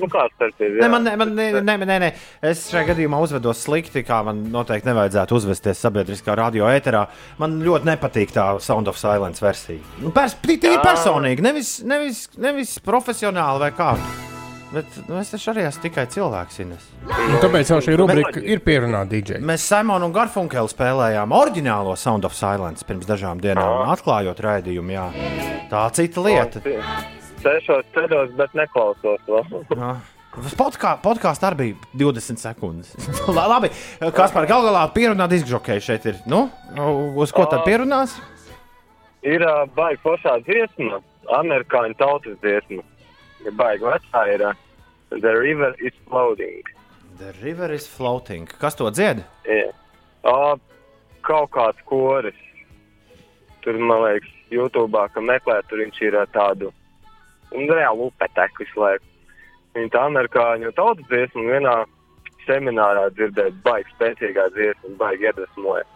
Nu, kāds tas ir? Nē, man, ne- man, ne, ne, nē, nē. Es šajā gadījumā uzvedos slikti, kā man noteikti nevajadzētu uzvesties sabiedriskā radio ēterā. Man ļoti nepatīk tā Sound of Silence versija. Nu, pers tīri personīgi, nevis, nevis, nevis profesionāli vai kā. Bet nu, es taču arī esmu tikai cilvēks. Ines. Un tāpēc jau šī rubrika ir pierunāta DJ. Mēs Simonu un Garfunkelu spēlējām oriģinālo Sound of Silence pirms dažām dienām, atklājot raidījumu. Jā. Tā cita lieta. Sešos ceļos, bet neklausos. Podkā, podkāstā arī bija 20 sekundes. [laughs] La- Labi, kas par galu galā pierunā diskžokēju šeit ir? Nu, uz ko tad pierunās? Ir uh, baigi foršā dziesma, amerikāņu tautas dziesma. Ir baigi vecā, ir uh, The River is Floating. The river is floating. Kas to dzied? Yeah. Uh, kaut kāds koris. Tur, man liekas, YouTube, ka meklē, tur viņš ir uh, tādu un reāli upetek visu laiku. Viņa tā amerikāņu tautas dziesma un vienā seminārā dzirdēt baigi spēcīgā dziesma, baigi iedvesmoja.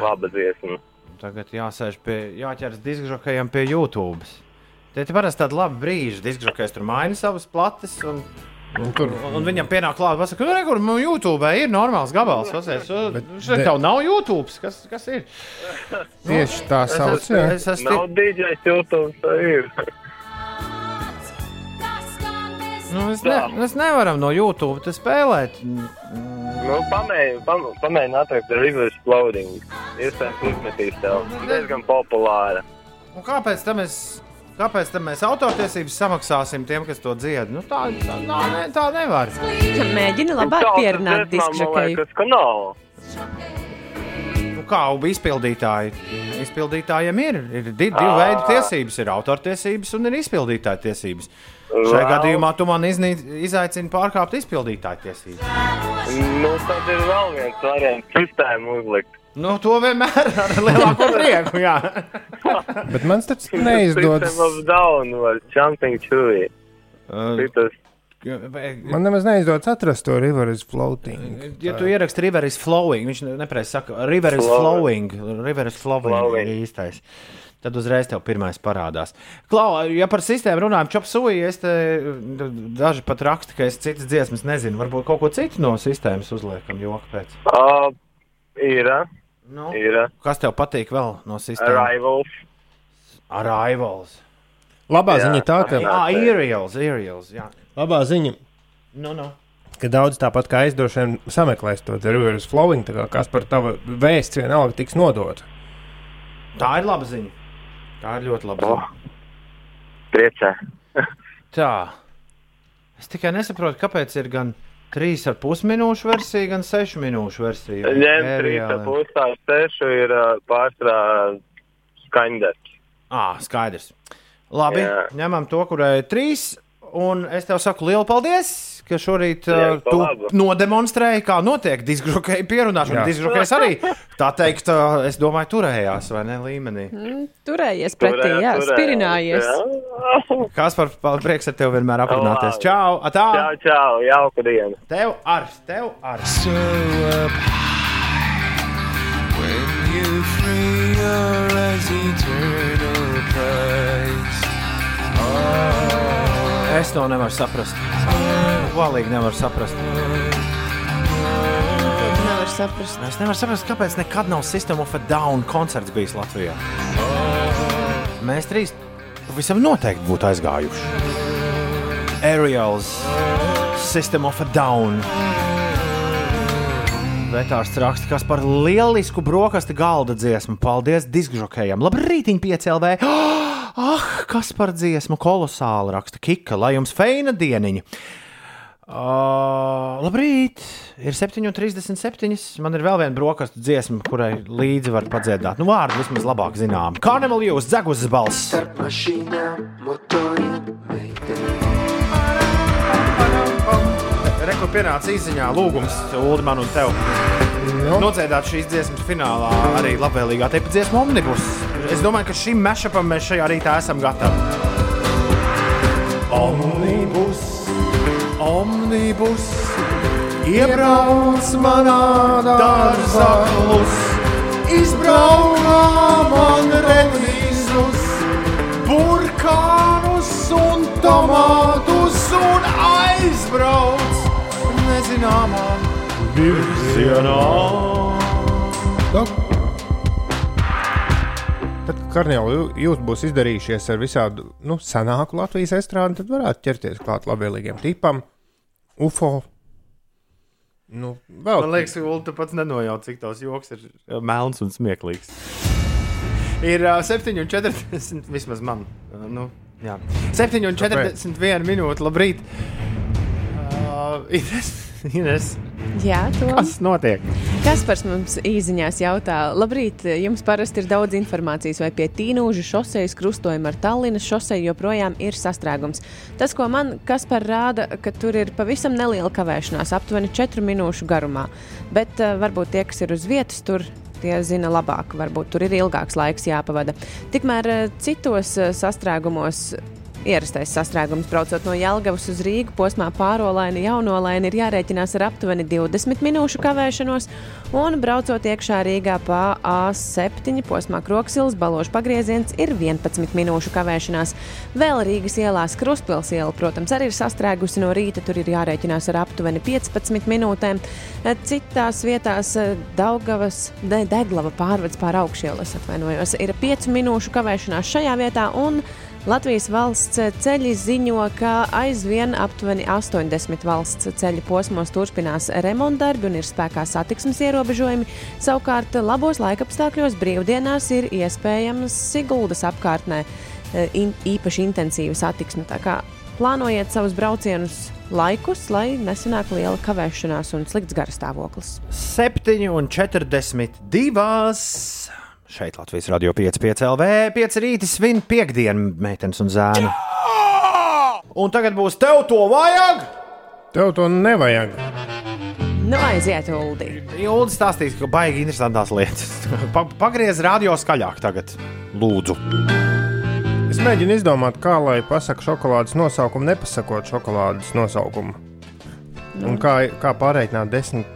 Laba dziesma. Tagad jāsēž pie, jāķers diskžokējiem pie YouTube. Tie ir parasti tādi labi brīži. Diskžokējs tur maina savas plates. Un, Un tur un, viņam pienāk klāt, pasaka, nu, kur man YouTube ir normāls gabals. Pasies, šeit de- tev nav YouTube. Kas, kas ir? tieši tā sauc. es, jā. es esmu Nav DJs YouTube, tā ir. Nu, mēs, ne, mēs nevaram no YouTube spēlēt. Nu, pamēģini pam, pamēģini atrast is Floating. Iespējams, izmetīs tev. Diezgan populāra. Un kāpēc tam mēs, kāpēc mēs autortiesības samaksāsim tiem, kas to dzied? Nu, tā, tā, tā, ne, tā nevar. Mēģini labāk Tautas pierunāt diskžokēju. liekas, ka nav. Nu, kā ubi izpildītāji? Izpildītājiem ir, ir divi, divi veidi tiesības. Ir autortiesības un ir izpildītāja tiesības. Šajā Wow. gadījumā tu man iznī, izaicini pārkāpt izpildītāja tiesības. Nu, tad ir vēl viens variants sistēmu uzlikt. Nu, to vienmēr ar lielāko [laughs] prieku. Bet man tas neizdodas. Uh. Man nemaz neizdodas atrast to River is Floating. Ja tu ieraksti River is flowing, viņš nepareizi saka, River is flowing. River is flowing. Flowing. īstais. Tad uzreiz tev pirmais parādās. Klau, ja par sistēmu runājam, čopsūji, es te daži pat raksta, ka es citas dziesmas nezinu. Varbūt kaut ko citu no sistēmas uzliekam, joku pēc. Uh, ir, Nu, ir. kas tev patīk vēl no sistēmas? Arrivals. Arrivals. Labā Jā. ziņa tā, ka, Jā, Aerials, Aerials, jā. labā ziņa, Nu, nu. ka daudz tāpat kā vien sameklēs to is Flowing, tā kā kas par tava vēsts vienalga tiks nodota. Tā ir laba ziņa. Tā ir ļoti laba Oh. Priecē. Tā. Es tikai nesaprotu, kāpēc ir gan 3,5 minūšu versija, gan 6 minūšu versija. Ņem trīs ar pusā sešu ir pārstrā skaņdarbs. Ā, skaidrs. Labi, Jā. ņemam to, kurai ir trīs. Un es tev saku lielu paldies, ka šorīt Jā, uh, tu labu. nodemonstrēji, kā notiek diskžokēja pierunāšana. Diskžokējs arī, tā teikt, uh, es domāju, turējās vai ne līmenī. Mm, turējies pretī, Turējās, jā, turējās, spirinājies. jā. Kas par par prieks ar tevi vienmēr aprunāties? Čau! Atā! Čau, čau, jauka diena. Tev ar, tev ar! So when you free your eyes, eternal prize. Es to nevaru saprast. Valīgi nevaru saprast. Tu nevari saprast. Es nevaru saprast, kāpēc nekad nav System of a Down koncerts bijis Latvijā. Mēs trīs visam noteikti būtu aizgājuši. Ariels, System of a Down. Vetārs raksta, kas par lielisku brokastu galda dziesmu. Paldies diskžokējiem. Labrīt, 5 LV. [gasps] Ah, kas par dziesmu kolosāli raksta Kika, lai jums feina dieniņa. Uh, labrīt! Ir 7,37. Man ir vēl viena brokastu dziesma, kurai līdzi var padziedāt. Nu, vārdu vismaz labāk zinām. Carnival jūs, dzeguzes balss! Rekur pienāca īsiņā lūgums Ulu man un tev. Nu. Nodziedāt šīs dziesmas finālā arī labvēlīgā teipa dziesmu omnibus. Es domāju, ka šim mešapam mēs šajā rītā esam gatavi. Omnibus, omnibus, iebrauc manā dārzā klus, izbraukā man redzīzus, burkānus un tomātus un aizbrauc nezināmā virzienā. Tad, kad jūs būs izdarījušies ar visādu nu, senāku Latvijas estrādi, tad varētu ķerties klāt labvēlīgiem tipam, UFO. Nu, vēl Man liekas, Ulu, tu pats nenojauc, cik tavs joks ir uh, melns un smieklīgs. Ir uh, 7,40 vismaz man. Uh, nu, jā. 7,41 minūte. Labrīt! Uh, Ines, Ines, Jā, to. kas notiek? Kaspars mums īsiņās jautā, labrīt, jums parasti ir daudz informācijas, vai pie Tīnūža šosejas krustojuma ar Tallinas šoseju joprojām ir sastrēgums. Tas, ko man Kaspar rāda, ka tur ir pavisam neliela kavēšanās, aptuveni 4 minūšu garumā. Bet uh, varbūt tie, kas ir uz vietas, tur tie zina labāk, varbūt tur ir ilgāks laiks jāpavada. Tikmēr uh, citos uh, sastrēgumos Ierastais sastrēgums braucot no Jālgavas uz Rīgu posmā pārolaini jaunolaini ir jārēķinās ar aptuveni 20 minūšu kavēšanos, un braucot iekšā Rīgā pa A7 posmā Kroksils balošu pagrieziens ir 11 minūšu kavēšanās. Vēl Rīgas ielās Kruspils iela, protams, arī ir sastrēgusi no rīta, tur ir jārēķinās ar aptuveni 15 minūtēm. Citās vietās eh, Daugavas, ne, Deglava pārvads pār augšielu, es atvainojos, ir 5 minūšu kavēšanās šajā vietā. un Latvijas valsts ceļi ziņo, ka aizvien aptuveni 80 valsts ceļu posmos turpinās remontdarbi un ir spēkā satiksmes ierobežojumi. Savukārt labos laikapstākļos brīvdienās ir iespējams Siguldas apkārtnē e, in, īpaši intensīva satiksme. Plānojiet savus braucienus laikus, lai nesanāk liela kavēšanās un slikts garastāvoklis. 7,42. Šeit Latvijas radio 5,5 LV, 5 rīta svin piekdienu, meitenes un zēni. Un tagad būs tev to vajag! Tev to nevajag. Nu, aiziet, Uldī! Jūlis stāstīs, ka baigi interesantās lietas. [laughs] Pa, pagriez radio skaļāk tagad, lūdzu. Es mēģinu izdomāt, kā lai pasakā šokolādes nosaukumu, nepasakot šokolādes nosaukumu. Nu. Un kā, kā pārreikināt desmit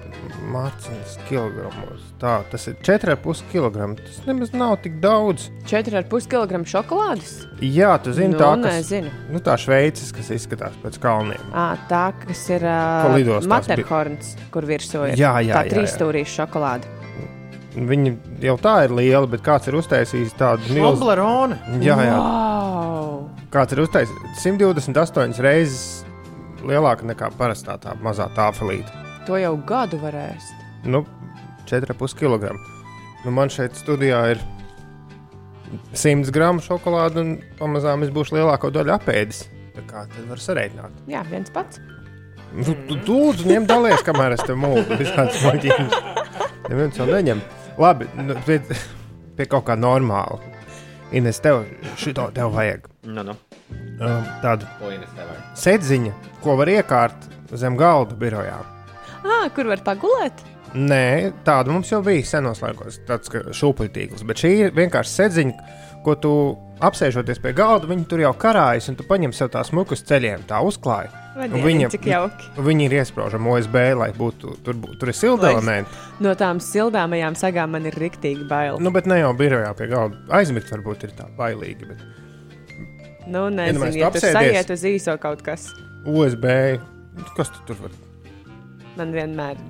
kilogramos. Tā, tas ir 4,5 kg. Tas nemaz nav tik daudz. 4,5 kg šokolādes? Jā, tu zini, Nu, tā, kas, nezinu. nu, tā šveicis, kas izskatās pēc kalniem. À, tā, kas ir uh, Matterhorns, kur virsū ir Jā, jā, tā trīsstūrīša šokolāde. Viņa jau tā ir liela, bet kāds ir uztaisījis tādu milzu Oblerone! Jā, jā. Wow! Kāds ir uztaisījis 128 reizes lielāka nekā parastā tā mazā tāfelīte. To jau gadu varēs. Nu, 4,5 kg. Nu, man šeit studijā ir 100 gramu šokolāde, un pamazām es būšu lielāko daļu apēdis. Tā kā tad var sareiķināt. Jā, viens pats. Tu, tu, lūdzu, ņem dalies, kamēr es te mūžu visādas muļķības. Neviens jau neņem. Labi, nu, pie, pie kaut kā normāla. Ines, tev šito tev vajag. Nu, nu. Um, tādu sēdziņu, ko var iekārt zem galda birojā. Ah, kur var pagulēt? Nē, tāda mums jau bija senos laikos, tāds šūpuļtīkls. Bet šī ir vienkārši sēdziņa, ko tu apsēžoties pie galda, viņi tur jau karājas, un tu paņem sev tās mukas ceļiem, tā dieniņ, viņa-. Viņi ir iesprāžami OSB, lai būtu tur, tur ir silda Lai- elementi. No tām sildāmajām sagām man ir riktīgi bail. Nu, bet ne jau birojā pie galda. Aizmigt varbūt ir tā bailīgi, bet Nu, nezinu, Iedomājies, ja tu sajiet uz īso kaut kas. OSB, kas tu tur var? Man vienmēr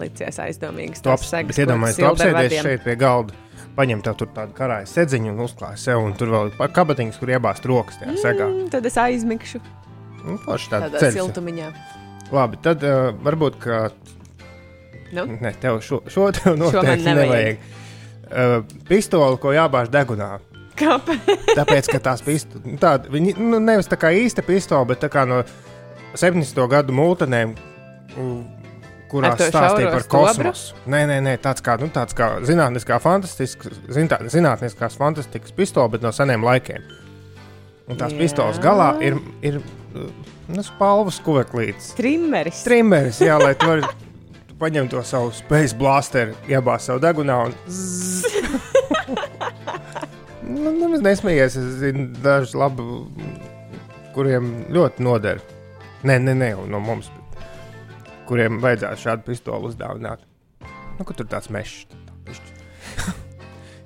licies aizdomīgs. Aps, segas, bet iedomājies, ko tu apsēdies šeit pie galda, paņem tur tādu karāju sēdziņu un uzklāj sev, un tur vēl ir kabatiņas, kur iebāzt rokas tajā segā. Mm, tad es aizmigšu Nu, tāda tādā ceļš. siltumiņā. Labi, tad uh, varbūt, ka Nu? ne, tev šo, šo tev noteikti nevajag. nevajag. Uh, pistoli, ko jābāž degunā. Kāpēc? Tāpēc, ka tās pistoles, tāda, viņi, nu, nevis tā kā īsta pistole, bet tā kā no 70. gadu mūtenēm, u- to stāstīja par kosmosu. Nē, nē, nē, tāds kā, nu, tāds kā zinātniskā fantastisks, zintā, zinātniskās fantastikas pistole, bet no seniem laikiem. Un tās Jā. pistoles galā ir, ir nu, spalvas kuveklītes. Trimmeris. Trimmeris, jā, lai tu vari tu [laughs] paņem to savu space blasteru, iebāz savu degunā un [laughs] Nu, nemaz nesmējies. Es zinu, dažus labi, kuriem ļoti noder. Nē, nē, nē, no mums. Kuriem vajadzētu šādu pistoli uzdāvināt. Nu, kur tur tāds mežs. tā. [laughs]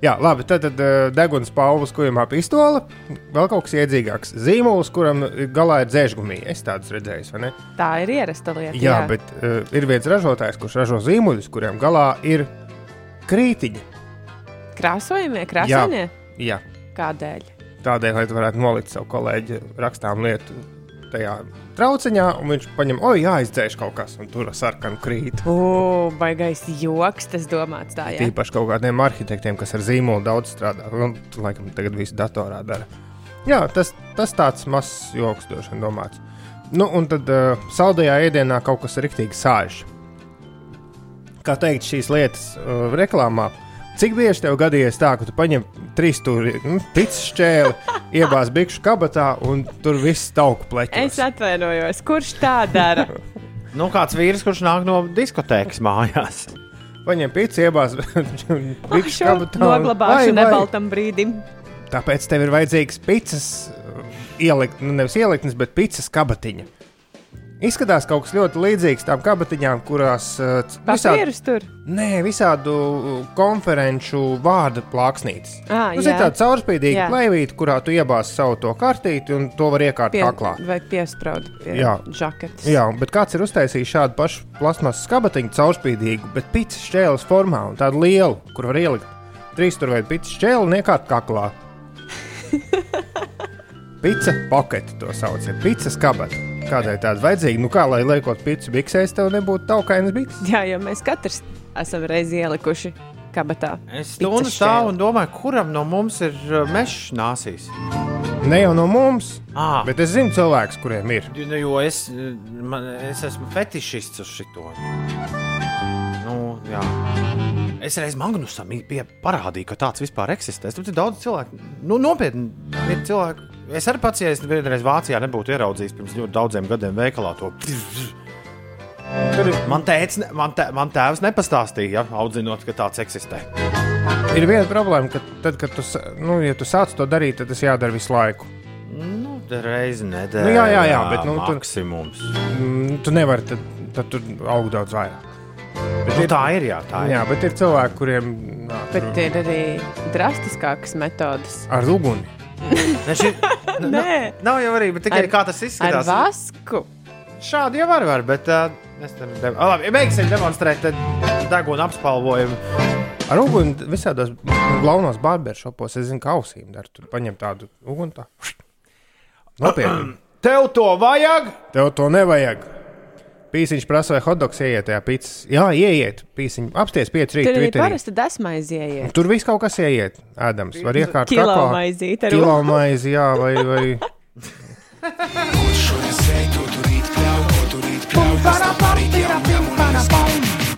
Jā, labi. Tad, tad uh, deguns palvas kujamā pistola. Vēl kaut kas iedzīgāks. Zīmols, kuram galā ir dzēžgumija. Es tādus redzēju, vai ne? Tā ir ierasta lieta. Jā, jā. bet uh, ir viens ražotājs, kurš ražo zīmuļus, kuriem galā ir krītiņi. Krāsojamie, krāsainie. Jā, Kādēļ? tādēļ, lai tu varētu nolikt savu kolēģi rakstām lietu tajā trauciņā, un viņš paņem, oi, jāizdzēš kaut kas, un tur sarkanu krīt. O, baigais joks, tas domāts tā, jā. Tīpaši kaut kādiem arhitektiem, kas ar zīmolu daudz strādā. Nu, tu, laikam, tagad viss datorā dara. Jā, tas, tas tāds mazs joks, droši vien domāts. Nu, un tad uh, saldajā ēdienā kaut kas riktīgi sāļš. Kā teikt, šīs lietas uh, reklāmā. Cik bieži tev gadījies tā, ka tu paņem trīs stūri, nu, pits šķēli, [laughs] iebāz bikšu kabatā un tur viss tauku pleķos? Es atvainojos, kurš tā dara? [laughs] Nu, kāds vīrs, kurš nāk no diskotēkas mājās. Paņem pits, iebāz [laughs] bikšu kabatā. noglabāšu nebaltam brīdim. Tāpēc tev ir vajadzīgs pits, ielikt, nu nevis ieliktnes, bet pits kabatiņa. Izskatās kaut kas ļoti līdzīgs tām kabatiņām, kurās uh, c- Papīrus tur. Nē, visādu uh, konferenču vārdu plāksnītes. Ā, Tas ir jā. tāds caurspīdīgs Jā. plēvīte, kurā tu iebāzi savu to kartīti un to var iekārt Pie, kaklā. vai piesprāud pie Jā. žaketes. Jā, bet kāds ir uztaisījis šādu pašu plasmasas skabatiņu, caurspīdīgu, bet pits šķēles formā un tādu lielu, kur var ielikt trīs tur vai pits šķēli un iekārt kaklā. [laughs] Pica paketi to sauc, ir pica skabata. Kādai tāda vajadzīga? Nu kā, lai liekot picu biksēs, tev nebūtu taukainas bikses? Jā, jo mēs katrs esam reiz ielikuši kabatā. Es stundu stāvu un domāju, kuram no mums ir uh, mežs nāsīs. Ne jau no mums, Ah. bet es zinu cilvēkus, kuriem ir. Jo- Jo es, uh, man, es esmu fetišists uz šo. Nu, jā. es reiz Magnusam parādīju, ka tāds vispār eksistē. Tur ir daudz cilvēku. Nu, nopietni, ir cilvēki. Es arī pats, ja es vienreiz Vācijā nebūtu ieraudzījis pirms ļoti daudziem gadiem veikalā to. Tur ir- man, ne- man, tē, man tēvs nepastāstīja, ja, audzinot, ka tāds eksistē. Ir viena problēma, ka tad, kad tu, nu, ja tu sāc to darīt, tad tas jādara visu laiku. Nu, reizi nedēļā. Nu, jā, jā, jā, bet, nu, tur- maksimums. Mm, Tu nevari, tad, tad tur aug daudz vairāk. Bet nu, tā ir, jā, tā ir. Jā, bet ir cilvēki, kuriem nā, tur Bet ir arī drastiskākas metodas. ar uguni. [laughs] Ne, šī, n- Nē. nav jau arī, bet tikai Ar- kā tas Ar izskatās. vasku. Šādi jau var, var bet uh, es tam devu. Labi, beigsim demonstrēt tad deguna apspalvojumu. Ar uguni visādos galvenos barberšopos, es zinu, kā ausīm dar. Tur paņem tādu uguni. Tā. Nopietni. [clears throat] Tev to vajag? Tev to nevajag. Pīsiņš prasa, vai hotdogs ieiet tajā pīcis. Jā, ieiet. Pīsiņš apsties 5 rīt. Tur Twitterī. parasti desmais ieiet. Tur viss kaut kas ieiet. Ēdams. Var iekārt Kilo ar Kilo maizi, jā, vai, vai.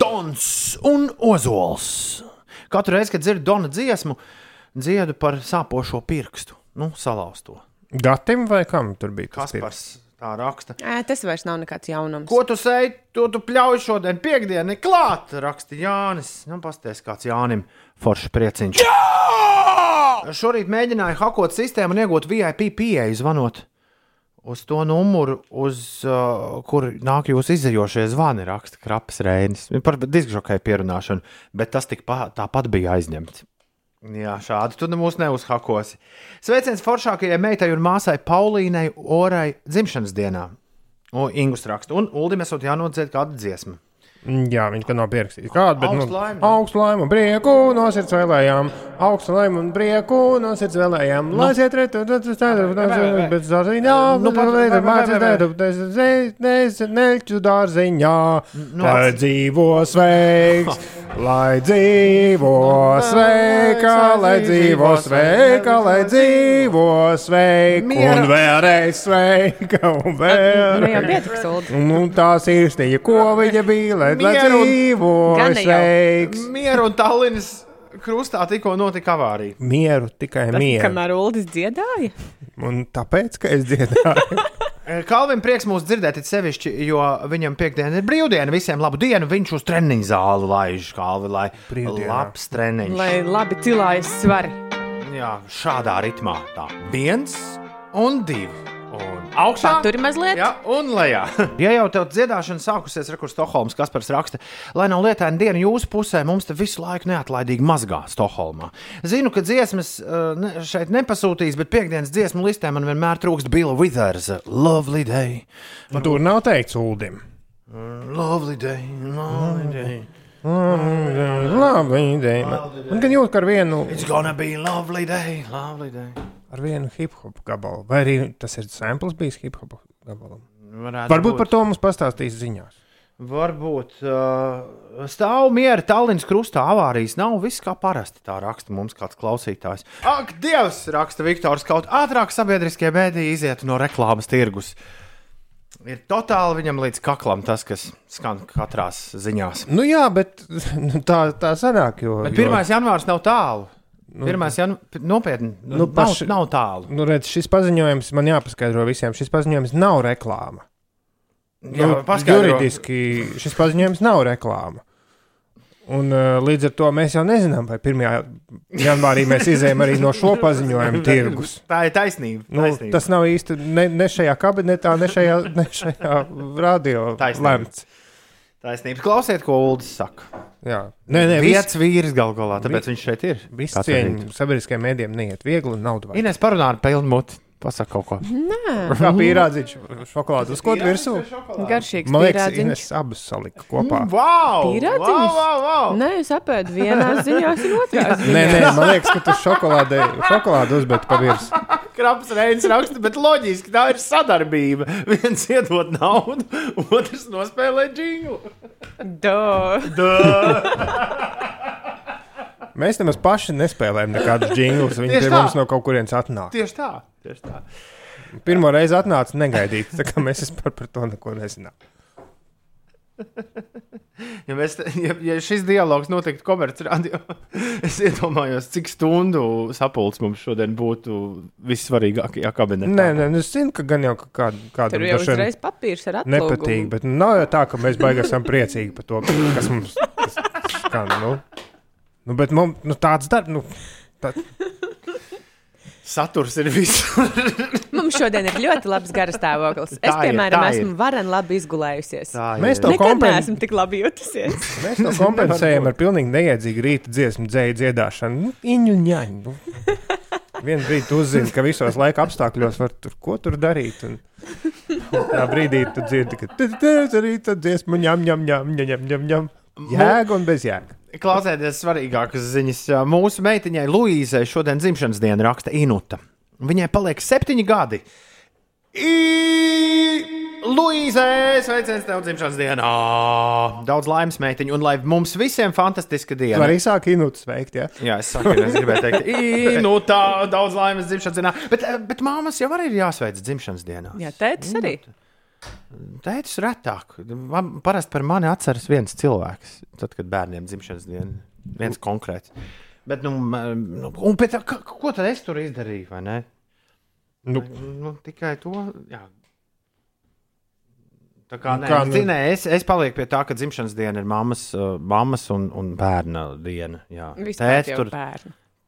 Dons un Ozols. Katru reizi, kad dzirdu Dona dziesmu, dziedu par sāpošo pirkstu, nu, salauzto. Gatim vai kam tur bija? tas Kaspars tā raksta. Ē, tas vairs nav nekāds jaunums. Ko tu sēji, to tu pļauj šodien, piekdienā, klāt, raksta Jānis. Nu, pasties, kāds Jānim foršs prieciņš. Jā! Šorīt mēģināju hakot sistēmu un iegūt VIP pieeju, zvanot uz to numuru, uz uh, kur nāk jūsu izdejošie zvani, raksta Krapas Reinis. Par diskžokai pierunāšanu, bet tas tik pa, tāpat bija aizņemts. Jā, šādi tu mūs neuzhakosi. Sveiciens foršākajai meitai un māsai Paulīnai Orai dzimšanas dienā. O, Ingus raksta, un Uldim esot jānodzied kādu dziesmu. Jā, viņš gan nav pierakstījis kādu, bet Augstu nu, laimi. augstu laimu un prieku no sirds vēlējām. Augstu laimu un prieku no sirds vēlējām. Lai iet retu, tad tas tādu, bet dārziņā, nu, pat veidā mācīt tēdu, es neļķu dārziņā. Lai dzīvo sveiks, lai dzīvo sveika, lai dzīvo sveika, lai dzīvo sveika, un vēlreiz sveika, un Nu, vēlreiz. un tā sirsnīja, ko viņa bija, lai Mieru un- dzīvo Gan jau. sveiks. Mieru un Tallinas krustā tikko notika avārija. Mieru, tikai Tas, mieru. kamēr Uldis dziedāja. Un tāpēc, ka es dziedāju. [laughs] Kalvim prieks mūs dzirdēt, it sevišķi, jo viņam piekdiena ir brīvdiena. Visiem labu dienu, viņš uz treniņu zāli laiž kalvi, lai Brīvdienā. labs treniņš. Lai labi cilājas svari. Jā, šādā ritmā. Tā, viens un divi. Un augšā. Paturi mazliet. Jā, un lejā. [laughs] ja jau tev dziedāšana sākusies, rekur Stokholmas, kas par raksta, lai nav lietaina diena jūsu pusē, mums te visu laiku neatlaidīgi mazgā Stokholmā. Zinu, ka dziesmas uh, ne, šeit nepasūtīs, bet piekdienas dziesmu listē man vienmēr trūkst Bila Withers. Lovely day, Un tur nav teikts Uldim. lovely day, lovely day. Labi, ideja. Man gan jūt, ka ar vienu, It's gonna be lovely day, lovely day. Ar vienu hip hop gabalu. Vai arī tas ir samples bijis hip hop gabalam? Varētu Varbūt par to mums pastāstīs ziņās. Varbūt uh, stāv miera Tallinas krustā avārijas. Nav viss kā parasti. Tā raksta mums kāds klausītājs. Ak, Dievs, raksta Viktors, kaut ātrāk sabiedriskie mēdīji iziet no reklāmas tirgus. Ir totāli viņam līdz kaklam tas, kas skan katrā ziņā. Nu jā, bet nu, [laughs] tā, tā sanāk, jo. Bet jo- 1. janvārs nav tālu. 1. janvārs nopietni Nu, nu, paši- nav, nav tālu. Nu, redz, šis paziņojums man jāpaskaidro visiem. Šis paziņojums nav reklāma. Jā, Nu, paskaidro. juridiski šis paziņojums nav reklāma. Un, uh, līdz ar to mēs jau nezinām, vai 1. janvārī mēs izējām arī no šo paziņojumu [laughs] tirgus. Tā ir taisnība. Nu, taisnība. tas nav īsti ne, ne šajā kabinetā, ne šajā, ne šajā radio lemts. Taisnība. Klausiet, ko Uldis saka. Jā, nē, nē, Vietas vīrs gal galā, tāpēc viņš šeit ir. viss cieņa sabiedriskajiem mēdiem neiet viegli un naudu. vajag. Ines parunā ar pelnu muti. Pasaka kaut ko. Nē, Kā pierādzīts šokolādu uz ko virsū? garšīgs Man liekas. Ines abas salika kopā. Wow! Pīrādziņus? Wow, wow, wow. Nē, es apēdu vienā ziņā, un otrā. [laughs] Nē, nē, man liekas, ka tu šokolādē, šokolādu uzbēri pa virsmu. Kraps reizes raksta, bet loģiski tā ir sadarbība. Viens iedod naudu, otrs nospēlē džinglu. [laughs] Mēs nemaz paši nespēlējam nekādus jinglus. Viņi pie mums no kaut kurienes atnāk. Tieši tā. Tieši tā. Pirmo reizi atnāca negaidīti, tā kā mēs vispār par to neko nezinām. Ja, mēs, ja, ja šis dialogs notiktu komerciālā radio, [laughs] es iedomājos, cik stundu sapulcs mums šodien būtu vissvarīgākajā kabinetā. Nē, nē, nu es zinu, ka gan jau ka kād, kādam Tur jau uzreiz papīrs ar atlūgumu. nepatīk, bet nu, nav jau tā, ka mēs baigi esam priecīgi par to, kas mums skan. Nu. Nu, bet mums nu, tāds darbs, nu, tā, Saturs ir visur. Mums šodien ir ļoti labs garas stāvoklis. Es, ir, piemēram, ir. esmu varen labi izgulējusies. Mēs ir. to Nekad kompen- neesmu tik labi jutusies. mēs to kompensējam ar pilnīgi neiedzīgu rīta dziesmu dzēju dziedāšanu. Nu, iņu, ņaņu, nu. Vienu brīdi uzzini, ka visos laika apstākļos var tur ko tur darīt. Un, tā brīdī tu dzirdi, ka tas arī tad dziesmu ņem, ņem, ņem, ņem, ņem, ņem. Jēga un bez jēga. Klausieties, svarīgākas ziņas. Mūsu meitiņai Luīzai šodien dzimšanas diena raksta Inuta. Viņai paliek septiņi gadi. I... Luīze, sveiciens tev dzimšanas dienā! Daudz laimes, meitiņu, un lai mums visiem fantastiska diena. arī sāki inūtu sveikt, jā? Jā, es saku, es gribēju teikt, "Ī, nu tā, daudz laimes dzimšanas dienā. Bet, eh, bet māmas jau arī ir jāsveic dzimšanas dienā. Jā, tētis arī. Tētis retāk. Man parasti par mani atceras viens cilvēks, tad, kad bērniem dzimšanas diena, viens konkrēts. Bet, nu, nu, un pēc ka- ko tad es tur izdarīju, vai ne? Nu, Nu, tikai to. Jā. Tā kā, Nu, nē, kā, nu- nu... nē, es, es palieku pie tā, ka dzimšanas diena ir mammas, uh, mammas un, un bērna diena. Jā. Tēti tur,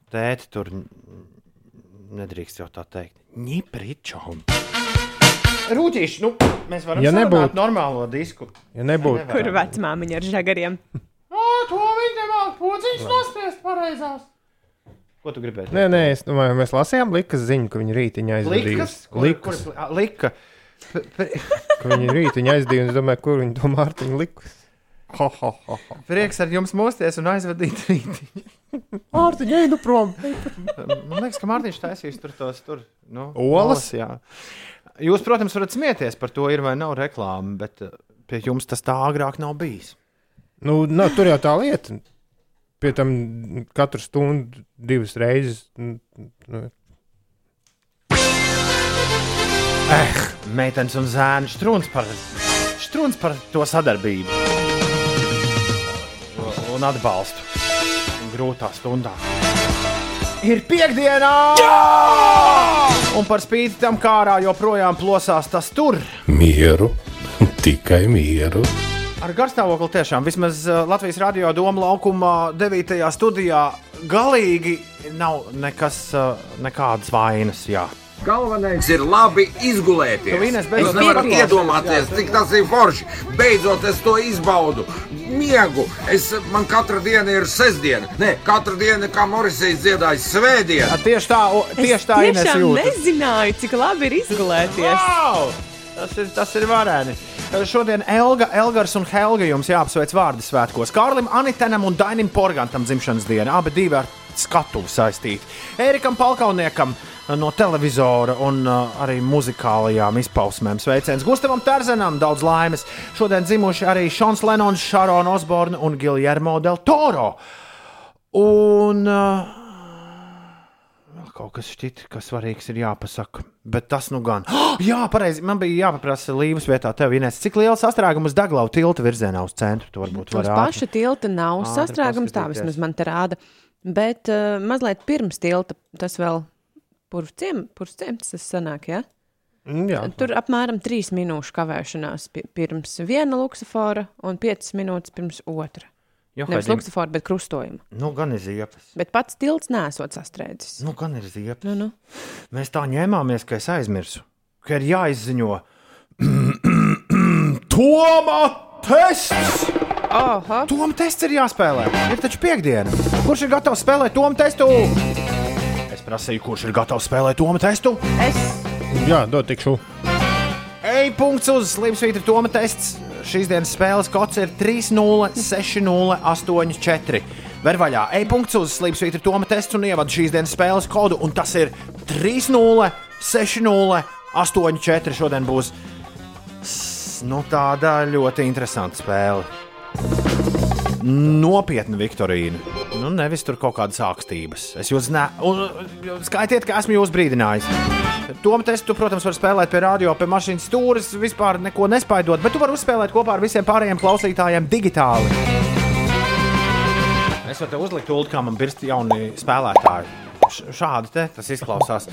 tēti tur nedrīkst jau tā teikt. Ņipričom. Rūtīši, nu, mēs varam Ja ja nebūtu- normālo disku. Ja nebūtu, Kur vecmāmiņa ar žagariem? O, to viņi nemāk pociņš nospiest pareizās. Ko tu gribēji? Nē, nē, es domāju, mēs lasījām likas ziņu, ka viņa rītiņa aizdīja. Likas? Kur, Likas, lika. [laughs] Ka viņa rītiņa aizdīja, un es domāju, kur viņa to Mārtiņu likus. Ho, ho, ho, ho. Prieks ar jums mosties un aizvadīt rītī. [laughs] Mārtiņa, ej nu prom! Man liekas, ka Mārtiņš taisīs tur tos tur. Nu, Olas? jā. Jūs, protams, varat smieties par to, ir vai nav reklāma, bet eh, pie jums tas tā agrāk nav bijis. Nu, nav, tur jau tā lieta. Pie tam katru stundu divas reizes. nu, nu, Eh, meitenes un zēni strūns par, strūns par to sadarbību un atbalstu grūtā stundā. Ir piekdienā! Jā! Un par spīti tam kārā joprojām plosās tas tur. Mieru, [laughs] tikai mieru. Ar garstāvokli tiešām vismaz uh, Latvijas radio doma laukuma 9. studijā galīgi nav nekas, uh, nekādas vainas. Jā. Galvenais ir labi izgulēties. Ines, beidzot Es nevaru pieklausies, iedomāties, cik tas ir forši. Beidzot, es to izbaudu. Miegu. Es, man katra diena ir sestdiena. Nē, katra diena, kā Morisijas dziedāja, svētdiena. Tieši tā, o, tieši tā Ines tiešām nezināju, cik labi ir izgulēties. Wow! Tas ir, tas ir varēni. Šodien Elga, Elgars un Helga jums jāapsveic vārdu svētkos. Kārlim Anitenam un Dainim Porgantam dzimšanas diena. Abi divi ar skatuvi saistīti. Erikam Palkauniekam no televizora un uh, arī muzikālajām izpausmēm sveiciens. Gustavam Terzenam daudz laimes. Šodien dzimuši arī Šons Lenons, Šarona Osborne un Giljermo Del Toro. Un uh, kaut kas šķiet, kas svarīgs ir jāpasaka. Bet tas nu gan. Oh, [gasps] jā, pareizi. Man bija jāpaprasa Līvas vietā, tev, Inês, cik liels sastrēgums Daglau tilta virzienā uz centru. Tu varbūt Uz vari paša tilta nav sastrēgums, tā vismaz man te rāda. Bet uh, mazliet pirms tilta tas vēl purvciems tas sanāk, ja? Mm, jā. Tur apmēram 3 minūšu kavēšanās pi- pirms viena luksafora un 5 minūtes pirms otra. Jo, Nevis Haidī, luksafora, bet krustojuma. Nu, gan ir ziepes. Bet pats tilts nesot sastrēdzis. Nu, gan ir ziepes. Nu, nu. Mēs tā ņēmāmies, ka es aizmirsu, ka ir jāizziņo [clears throat] Toma tests! Oho. Toma tests ir jāspēlē. Ir taču piekdiena. Kurš ir gatavs spēlēt Toma testu? Prasīju, kurš ir gatavs spēlēt Toma testu? Es Jā, dod tikšu. Ej, punkts uz Slimsvītra Toma tests. Šīs dienas spēles kods ir 306084. Ver vaļā, ej, punkts uz Slimsvītra Toma tests un ievada šīs dienas spēles kodu, un tas ir 306084. Šodien būs nu, tāda ļoti interesanta spēle. Nopietna Viktorīna. Nu, nevis tur kaut kādas sākstības. Es jūs ne... skaitiet, ka esmu jūs brīdinājis. Tomu testu, protams, var spēlēt pie radio, pie mašīnas stūres, vispār neko nespaidot, bet tu vari uzspēlēt kopā ar visiem pārējiem klausītājiem digitāli. Es varu te uzlikt ulu, kā man birst jauni spēlētāji. Š šādi te tas izklausās.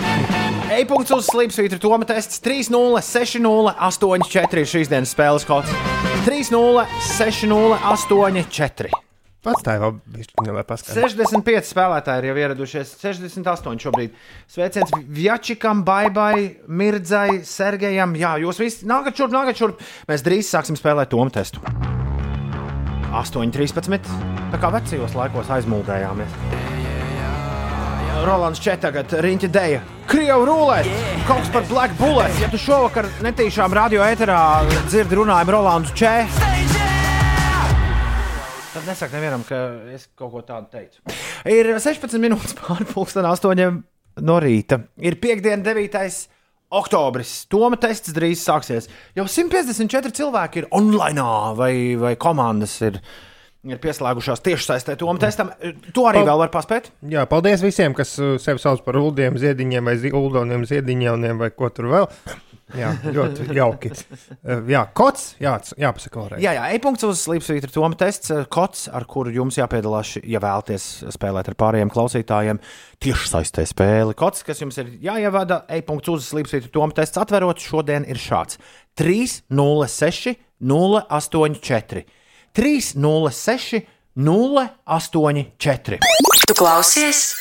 E-punkts uz slīpsvītra Toma tests 30608 4 šīs dienas spēles kods 30608 4. Atstāj vēl bišķiņu, lai paskatās. 65 spēlētāji ir jau ieradušies, 68 šobrīd. Sveiciens Vjačikam, Baibai, Mirdzai, Sergejam. Jā, jūs visi nākat šurp, nākat šurp. Mēs drīz sāksim spēlēt tomu testu. 8.13. Tā kā vecajos laikos aizmūgājāmies. Rolands Četā tagad riņķa dēļa. Krievu rulēt, kaut kas par Black Bullet. Ja tu šovakar netīšām radio ēterā dzirdi runājumu Rolandu Četā tad nesaka nevienam, ka es kaut ko tādu teicu. Ir 16 minūtes pārpusdienas, 8 no rīta. Ir piekdiena, 9. Oktobris, Toma tests drīz sāksies. Jau 154 cilvēki ir online, vai, vai komandas ir, ir pieslēgušās tiešsaistē Toma testam. To arī vēl var paspēt. Jā, paldies visiem, kas uh, sevi sauc par uldiem, ziediņiem, vai zi- uldoniem, ziediņiem, vai ko tur vēl. Jā, ļoti jauki. Uh, Jā, kods, jā, jāpasaka vēlreiz. Jā, jā, e-punkts uz Slipsvītra Toma tests, eh, kods, ar kuru jums jāpiedalās, ja vēlaties spēlēt ar pārējiem klausītājiem tieši saistē spēli. Kods, kas jums ir jāievada, e-punkts uz Slipsvītra Toma tests atverot, šodien ir šāds 306 084. 306 084. Tu klausies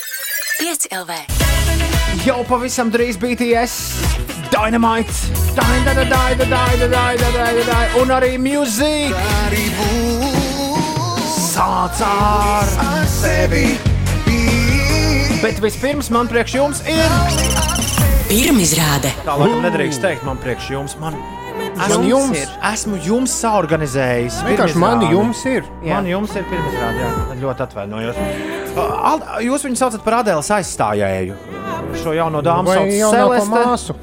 5 LV. Jau pavisam drīz BTS, Dynamite, Dynamite, Dynamite, Dynamite, Dynamite, un arī mūzika. Sāc ar sevi. Bet vispirms man priekš jums ir. Pirmizrāde. Tā laikam nedrīkst teikt, man priekš jums. Man, esmu Jums ir. esmu jums saorganizējis. Vienkārši mani jums ir. Man jums ir pirmizrāde, jā. Ļoti atvainojos. Al- Jūs viņu saucat par Adēlas aizstājēju. Šo jauno dāmu sauc jaunāko Celeste.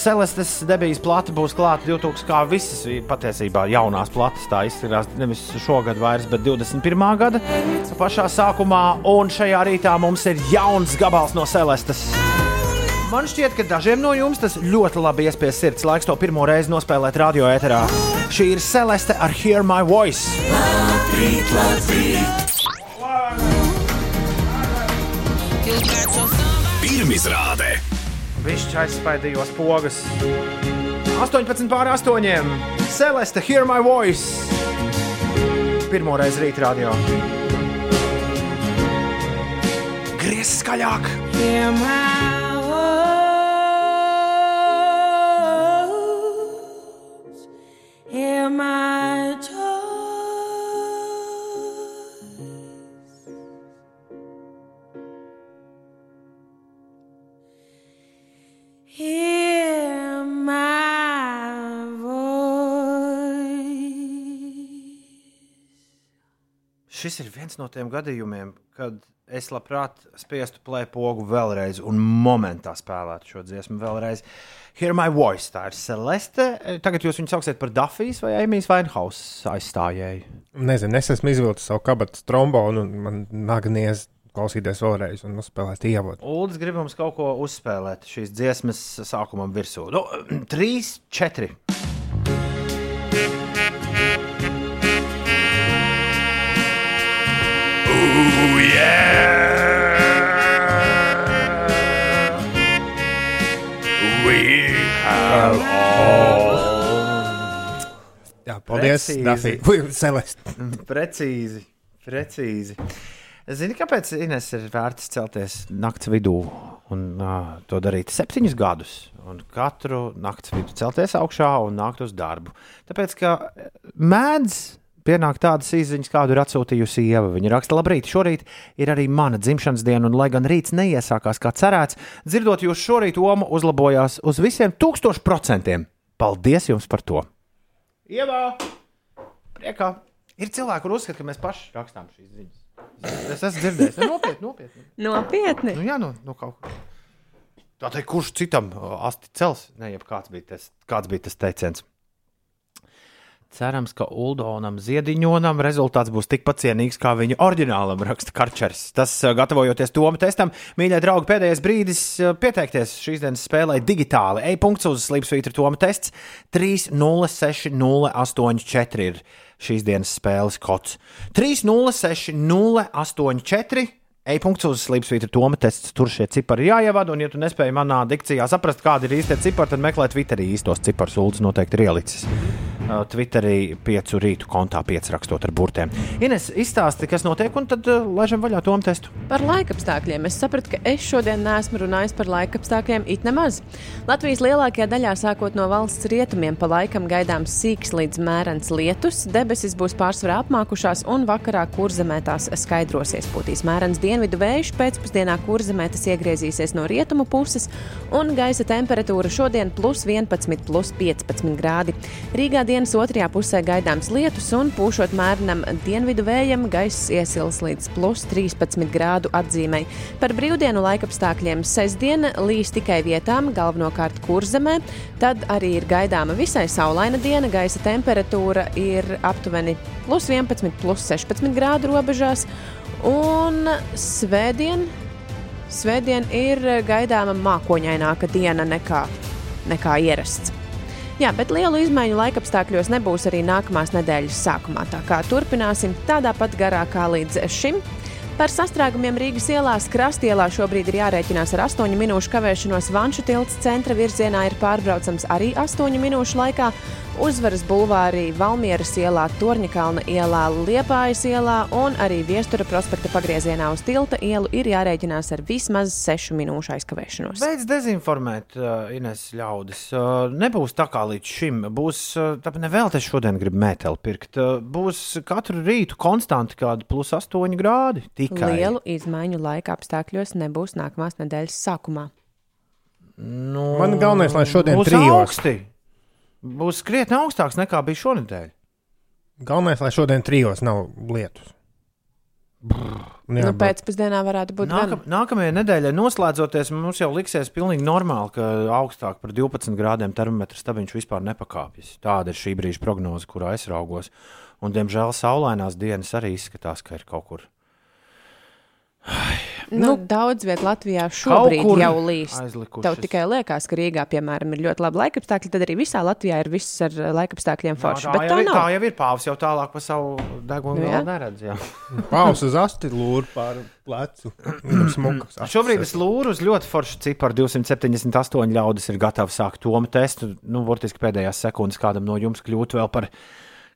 Celestes debijas plata būs klāta 2000, kā visas patiesībā jaunās plates. Tā izskatās nevis šogad vairs, bet 21. gada pašā sākumā. Un šajā rītā mums ir jauns gabals no Celestes. Man šķiet, ka dažiem no jums tas ļoti labi iespies sirds. Laiks to pirmo reizi nospēlēt radio ēterā. Šī ir Celeste ar Hear My Voice. Pirmizrāde. Viņš aizspaidījos pogas. 18 pār 8. Celeste, hear my voice. Pirmo reizi rīt radio. Griez skaļāk! Hear my voice, Šis ir viens no tiem gadījumiem, kad es labprāt spiestu plēpogu vēlreiz un momentā spēlētu šo dziesmu vēlreiz. Hear my voice, tā ir Celeste. Tagad jūs viņu sauksiet par Dafijas vai Emīļas Vainhausas aizstājēju. Nezinu, es esmu izvilcis savu kabatu trombonu un man nagnies klausīties vēlreiz un uzspēlēt ievadu. Uldis grib mums kaut ko uzspēlēt šīs dziesmas sākumam virsū. Nu, [clears throat] trīs, četri. Ooh, Jā, paldies, Precīzi. Dafija. Celeste. Precīzi, precīzi. Zini, kāpēc Ines ir vērts celties naktas vidū un uh, to darīt septiņus gadus? Un katru naktas vidū celties augšā un nākt uz darbu. Tāpēc, ka mēdz pienākt tādas izziņas, kādu ir atsūtījusi Ieva. Viņa raksta, labrīt, šorīt ir arī mana dzimšanas diena, un lai gan rīts neiesākās kā cerēts, dzirdot jūs šorīt, Oma uzlabojās uz visiem tūkstošu procentiem. Paldies jums par to! Ievā! Priekā! Ir cilvēki, kur uzskata, ka mēs paši rakstām šīs ziņas. Es esmu dzirdējis, ne, nopietni, nopietni. Nopietni. Nu, jā, no, no kaut kā. Tā teikt, kurš citam uh, asti cels? Nē, kāds bija tas, kāds bija tas teiciens. Cerams, ka Uldonam Ziediņonam rezultāts būs tikpat cienīgs kā viņa oriģinālam, raksta Karčers. Tas, uh, gatavojoties Toma testam, mīļie draugi, pēdējais brīdis uh, pieteikties šīs dienas spēlē digitāli. E-punkts uz Slipsvītra Toma tests 306084 ir šīs dienas spēles kods. 306084. E-punkts uz Slipsvītra Toma tests. Tur šie cipari jāievada, un, ja tu nespēji manā dikcijā saprast, kādi ir īstie cipari, tad meklē Twitterī īstos ciparus. Ulds noteikti ir ielicis. Uh, Twitterī piecu rītu kontā piecrakstot ar burtiem. Ines, izstāsti, kas notiek, un tad uh, laižam vaļā Toma testu. Par laikapstākļiem. Es sapratu, ka es šodien neesmu runājis par laikapstākļiem it nemaz. Latvijas lielākajā daļā, sākot no valsts rietumiem, pa laikam gaidāms sīks līdz mērens lietus. Debesis būs pārsvarā apmākušās, un vakarā kurzemē tās skaidrosies. Pūtīs mērens dienvidu vējš, pēcpusdienā kurzemē tas iegriezīsies no rietumu puses, un gaisa temperatūra šodien plus 11, plus 15 grādi. Rīgā dienā dienas otrajā pusē gaidāms lietus un pūšot mērenam dienvidu vējam, gaiss iesils līdz plus 13 grādu atzīmei. Par brīvdienu laikapstākļiem sestdiena līs tikai vietām, galvenokārt kurzemē. Tad arī ir gaidāma visai saulaina diena, gaisa temperatūra ir aptuveni plus 11, plus 16 grādu robežās. Un svētdien, svētdien ir gaidāma mākoņaināka diena nekā, nekā ierasts. Jā, bet lielu izmaiņu laikapstākļos nebūs arī nākamās nedēļas sākumā. Tā kā turpināsim tādā pat garā kā līdz šim. Par sastrēgumiem Rīgas ielās Krastielā šobrīd ir jārēķinās ar 8 minūšu kavēšanos. Vanšu tilts centra virzienā ir pārbraucams arī 8 minūšu laikā. Uzvaras bulvārī Valmieras ielā, Torņakalna ielā, Liepājas ielā un arī Viestura prospekta pagriezienā uz tilta ielu ir jārēķinās ar vismaz 6 minūšu aizkavēšanos. Beidz dezinformēt, uh, Ines ļaudis. Uh, nebūs tā kā līdz šim. Būs, uh, tāpēc nevēl te šodien grib mēteli pirkt. Uh, būs katru rītu konstanti kādi plus 8 grādi. Tikai. Lielu izmaiņu laika apstākļos nebūs nākamās nedēļas sākumā. Nu, Man galvenais, lai šodien būs trijos. augsti. Būs krietni augstāks nekā bija šonadēļ. Galvenais, lai šodien trijos nav lietus. Jā, nu, pēcpusdienā varētu būt Nākam, nākamajai nedēļai noslēdzoties, mums jau liksies pilnīgi normāli, ka augstāk par 12 grādiem termometra stabiņš vispār nepakāpjas. Tāda ir šī brīža prognoze, kurā es raugos. Un, diemžēl, saulainās dienas arī izskatās, ka ir kaut kur. Nu, daudz vietā Latvijā šobrīd jau līst. Tev tikai liekas, ka Rīgā, piemēram, ir ļoti labi laikapstākļi, tad arī visā Latvijā ir viss ar eh, laikapstākļiem forši. tā, Bet jau tā ir, tā jau ir pāvis, jau tālāk pa savu degunu Nu, nu, neredz. [laughs] Pāvs uz asti lūr pār plecu. [clears throat] Šobrīd es lūru uz ļoti foršu ciparu. 278 ļaudis ir gatavi sākt tomu testu. Nu, burtiski pēdējās sekundes kādam no jums kļūt vēl par,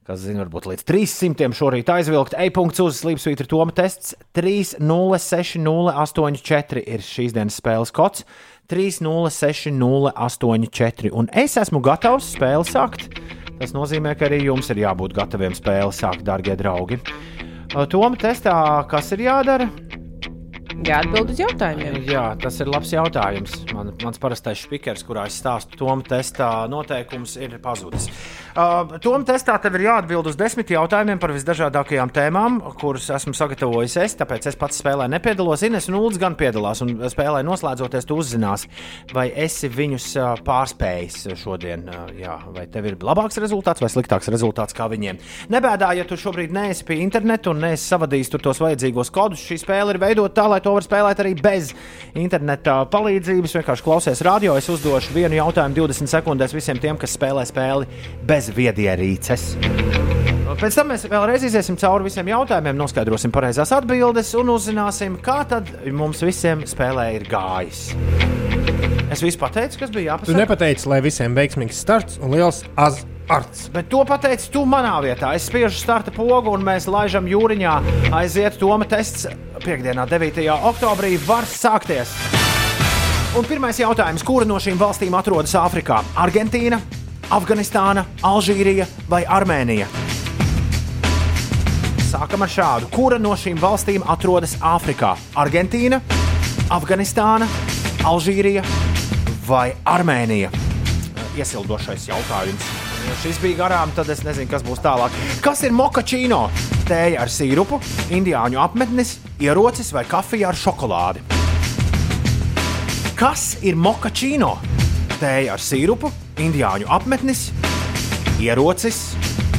kas zina, varbūt līdz 300 šorīt aizvilkt. E-punkts uz slīpsvītra toma tests 306084 ir šīs dienas spēles kods. 306084. Un es esmu gatavs spēli sākt. Tas nozīmē, ka arī jums ir jābūt gataviem spēli sākt, darbie draugi. Toma testā, kas ir jādara? Jāatbild uz jautājumiem. Jā, tas ir labs jautājums. Man, mans parastais spīkers, kurā es stāstu Toma testā, noteikums ir pazudis. Uh, Toma testā tev ir jāatbild uz desmit jautājumiem par visdažādākajām tēmām, kuras esmu sagatavojis es. Tāpēc es pats spēlē nepiedalos. Ines un Ulds gan piedalās. Un spēlē noslēdzoties, tu uzzināsi, vai esi viņus uh, pārspējis šodien. Uh, jā, vai tev ir labāks rezultāts vai sliktāks rezultāts kā viņiem. Nebēdā, ja tu šobrīd neesi pie interneta un neesi savadījis tur tos vajadzīgos kodus. Šī spēle ir veidota tā, lai to var spēlēt arī bez interneta palīdzības. Vienkārši klausies radio. Es uzdošu vienu jautājumu 20 sekundēs visiem tiem, kas spēlē spēli bez viedierīces. Pēc tam mēs vēlreiz iziesim cauri visiem jautājumiem, noskaidrosim pareizās atbildes un uzzināsim, kā tad mums visiem spēlē ir gājis. Es visu pateicu, kas bija Tu jāpasaka. nepateici, lai visiem veiksmīgs starts un liels azarts. Bet to pateici tu manā vietā. Es spiežu starta pogu un mēs laižam jūriņā. Aiziet Toma tests piekdienā, 9. oktobrī. Var sākties. Un pirmais jautājums, kura no šīm valstīm atrodas Āfrikā? Argentīna, Afganistāna, Alžīrija vai Armēnija? Sākam ar šādu. Kura no šīm valstīm atrodas Āfrikā? Argentīna, Afganistāna, Alžīrija vai Armēnija? Iesildošais jautājums. Ja šis bija garām, tad es nezinu, kas būs tālāk. Kas ir mokačīno? Tēja ar sīrupu, indiāņu apmetnis, ierocis vai kafija ar šokolādi? Kas ir mokačīno? Tēja ar sīrupu, indiāņu apmetnis, ierocis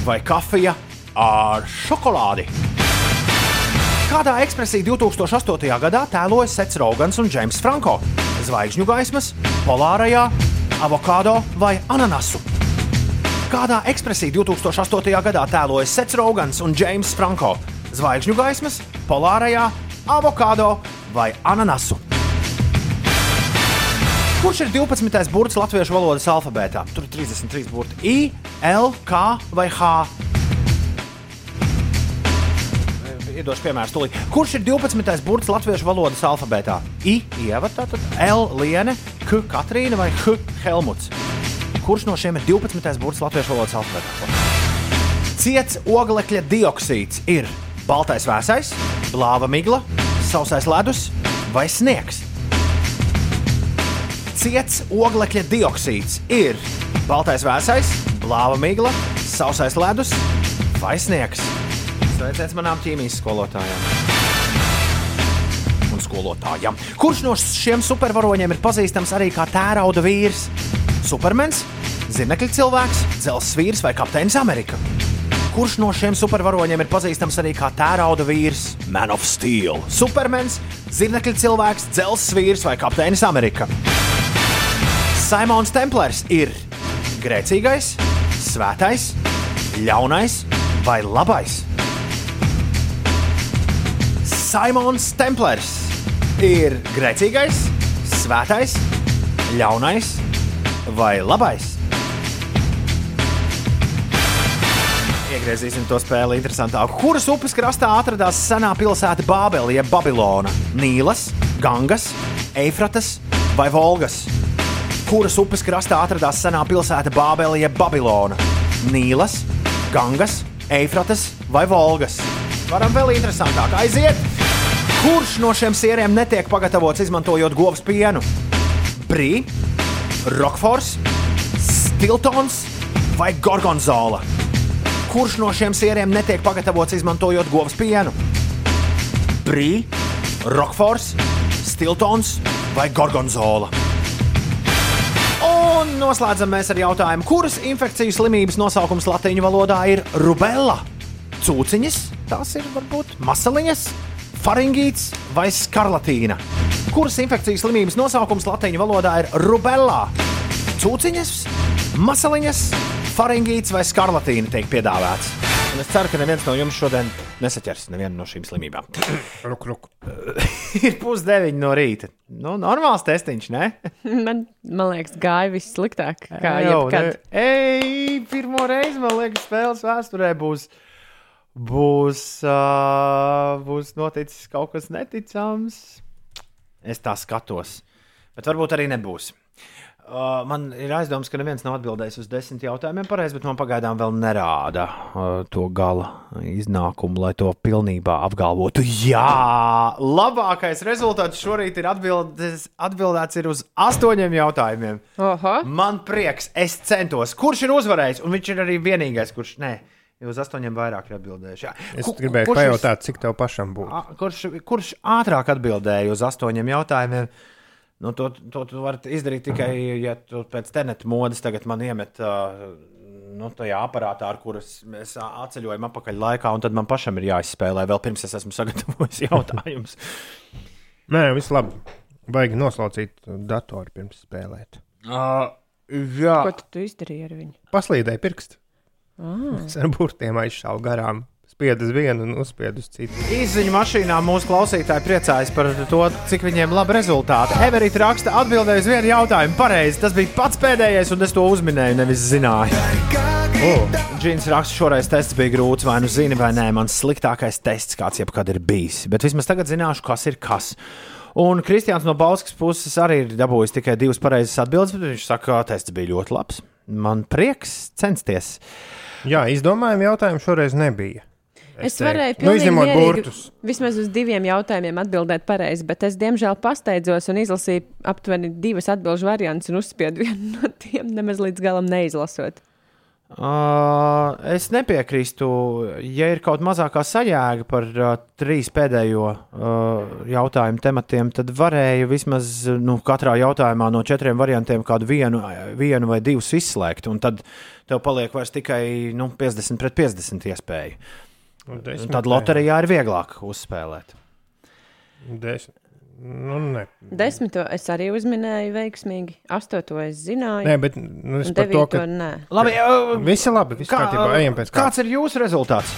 vai kafija ar šokolādi? Kādā ekspresijā 2008. gadā tēloja Sets Rogans un Džeims Franko? Zvaigžņu gaismas, polārajā, avokado vai ananasu? Kādā ekspresijā 2008. gadā tēloja Sets Rogans un Džeims Franko? Zvaigžņu gaismas, polārajā, avokado vai ananasu? Kurš ir 12. burts latviešu valodas alfabētā? Tur ir 33 burti. I, L, K vai H? Iedošu piemēru stulī. Kurš ir 12. burts latviešu valodas alfabētā? I, Ieva, tātad L, Liene, K, Katrīna vai H, Helmuts? Kurš no šiem ir 12. burts latviešu valodas alfabētā? Ciets oglekļa dioksīds ir baltais vēsais, lāva migla, sausais ledus vai sniegs. Ciets oglekļa dioksīds ir baltais vēsais, lāva migla, sausais ledus vai sniegs? Sveiciens manām ķīmijas skolotājām un skolotājam. Kurš no šiem supervaroņiem ir pazīstams arī kā tērauda vīrs? Supermens, zirnekļa cilvēks, dzelzs vīrs vai kapteinis Amerika? Kurš no šiem supervaroņiem ir pazīstams arī kā tērauda vīrs? Man of Steel, Supermens, zirnekļa cilvēks, dzelzs vīrs vai kapteinis Amerika? Simons Templers ir grēcīgais, svētais, ļaunais vai labais? Simons Templers ir grēcīgais, svētais, ļaunais vai labais? Iegriezīsim to spēli interesantāk. Kuras upes krastā atradās senā pilsēta Bābele, jeb Babilona? Nīlas, Gangas, Eifratas vai Volgas? Kuras upes krastā atradās senā pilsēta Bābele, jeb Babilona? Nīlas, Gangas, Eifratas vai Volgas? Varam vēl interesantāk aiziet! Kurš no šiem sieriem netiek pagatavots izmantojot govs pienu? Brī, Rokfors, Stiltons vai Gorgonzola? Kurš no šiem sieriem netiek pagatavots izmantojot govs pienu? Brī, Rokfors, Stiltons vai Gorgonzola? Un noslēdzam mēs ar jautājumu, kuras infekciju slimības nosaukums latviešu valodā ir rubella? Cūciņas, tās ir varbūt masaliņas, faringīts vai skarlatīna. Kuras infekcijas slimības nosaukums latviešu valodā ir rubella? Cūciņas, masaliņas, faringīts vai skarlatīna tiek piedāvāts. Un es ceru, ka neviens no jums šodien nesaķers nevienu no šīm slimībām. [clears throat] Ruk, ruk. [laughs] ir pusdeviņi no rīta. Nu, normāls testiņš, ne? [laughs] Man, man liekas, gāja viss sliktāk. Kā Jau, jebkad. ne? Ej, pirmo reizi, man liekas, spēles vēsturē būs, būs, uh, būs noticis kaut kas neticams. Es tā skatos, bet varbūt arī nebūs. Uh, man ir aizdoms, ka neviens nav atbildējis uz desmit jautājumiem pareizi, bet man pagaidām vēl nerāda uh, to gala iznākumu, lai to pilnībā apgalvotu. Jā, labākais rezultāts šorīt ir atbildes, atbildēts ir uz astoņiem jautājumiem. Oho. Man prieks, es centos. Kurš ir uzvarējis? Un viņš ir arī vienīgais, kurš ne. Uz astoņiem vairāk ir atbildējuši. Jā. Es Ku- gribēju pajautāt, cik tev pašam būtu. Kurš, kurš ātrāk atbildēja uz astoņiem jautājumiem? Nu, to, to tu vari izdarīt tikai, ja tu pēc teneta modes tagad man iemet uh, nu, tajā aparātā, ar kuras mēs atceļojam atpakaļ laikā, un tad man pašam ir jāizspēlē vēl pirms es esmu [laughs] sagatavojis jautājumus. Nē, viss labi. Baigi noslaucīt datoru pirms spēlēt. Uh, jā. Ko tu, izdarīji ar viņu? Paslīdēja pirkstu. Ah. Es ar burtiem aizšāvu garām. Spiedu uz vienu un uzspiedu uz citu. Izziņu mašīnā mūsu klausītāji priecājas par to, cik viņiem labi rezultāti. Everita raksta, atbildēja uz vienu jautājumu pareizi. Tas bija pats pēdējais, un es to uzminēju, nevis zināju. Oh. Džins raksta, šoreiz tests bija grūts, vai nu zini, vai nē. Mans sliktākais tests, kāds jebkad ir bijis. Bet vismaz tagad zināšu, kas ir kas. Un Kristians no Bauskas puses arī ir dabūjis tikai divas pareizas atbildes, bet viņš saka, ka tests bija ļoti labs. Man prieks censties. Jā, izdomājumu jautājumu šoreiz nebija. Es, es varēju nu, pilnīgi izņemot burtus. Vismaz uz diviem jautājumiem atbildēt pareizi, bet es diemžēl pasteidzos un izlasīju aptuveni divas atbildžu variantus un uzspiedu vienu [laughs] no tiem nemaz līdz galam neizlasot. Uh, es nepiekrīstu, ja ir kaut mazākā sajēga par uh, trīs pēdējo uh, jautājumu tematiem, tad varēja vismaz nu, katrā jautājumā no četriem variantiem kādu vienu, vienu vai divus izslēgt. Un tad tev paliek vairs tikai nu, 50 pret 50 iespēju. Un desmit tad loterijā ir vieglāk uzspēlēt. Desmit. Nu, ne. Desmito es arī uzminēju veiksmīgi, astoto es zināju. Nē, bet nu, es par to, ka. nē. Labi, uh, Visi labi, viss kārtībā, ejam pēc Kāds ir jūsu rezultāts?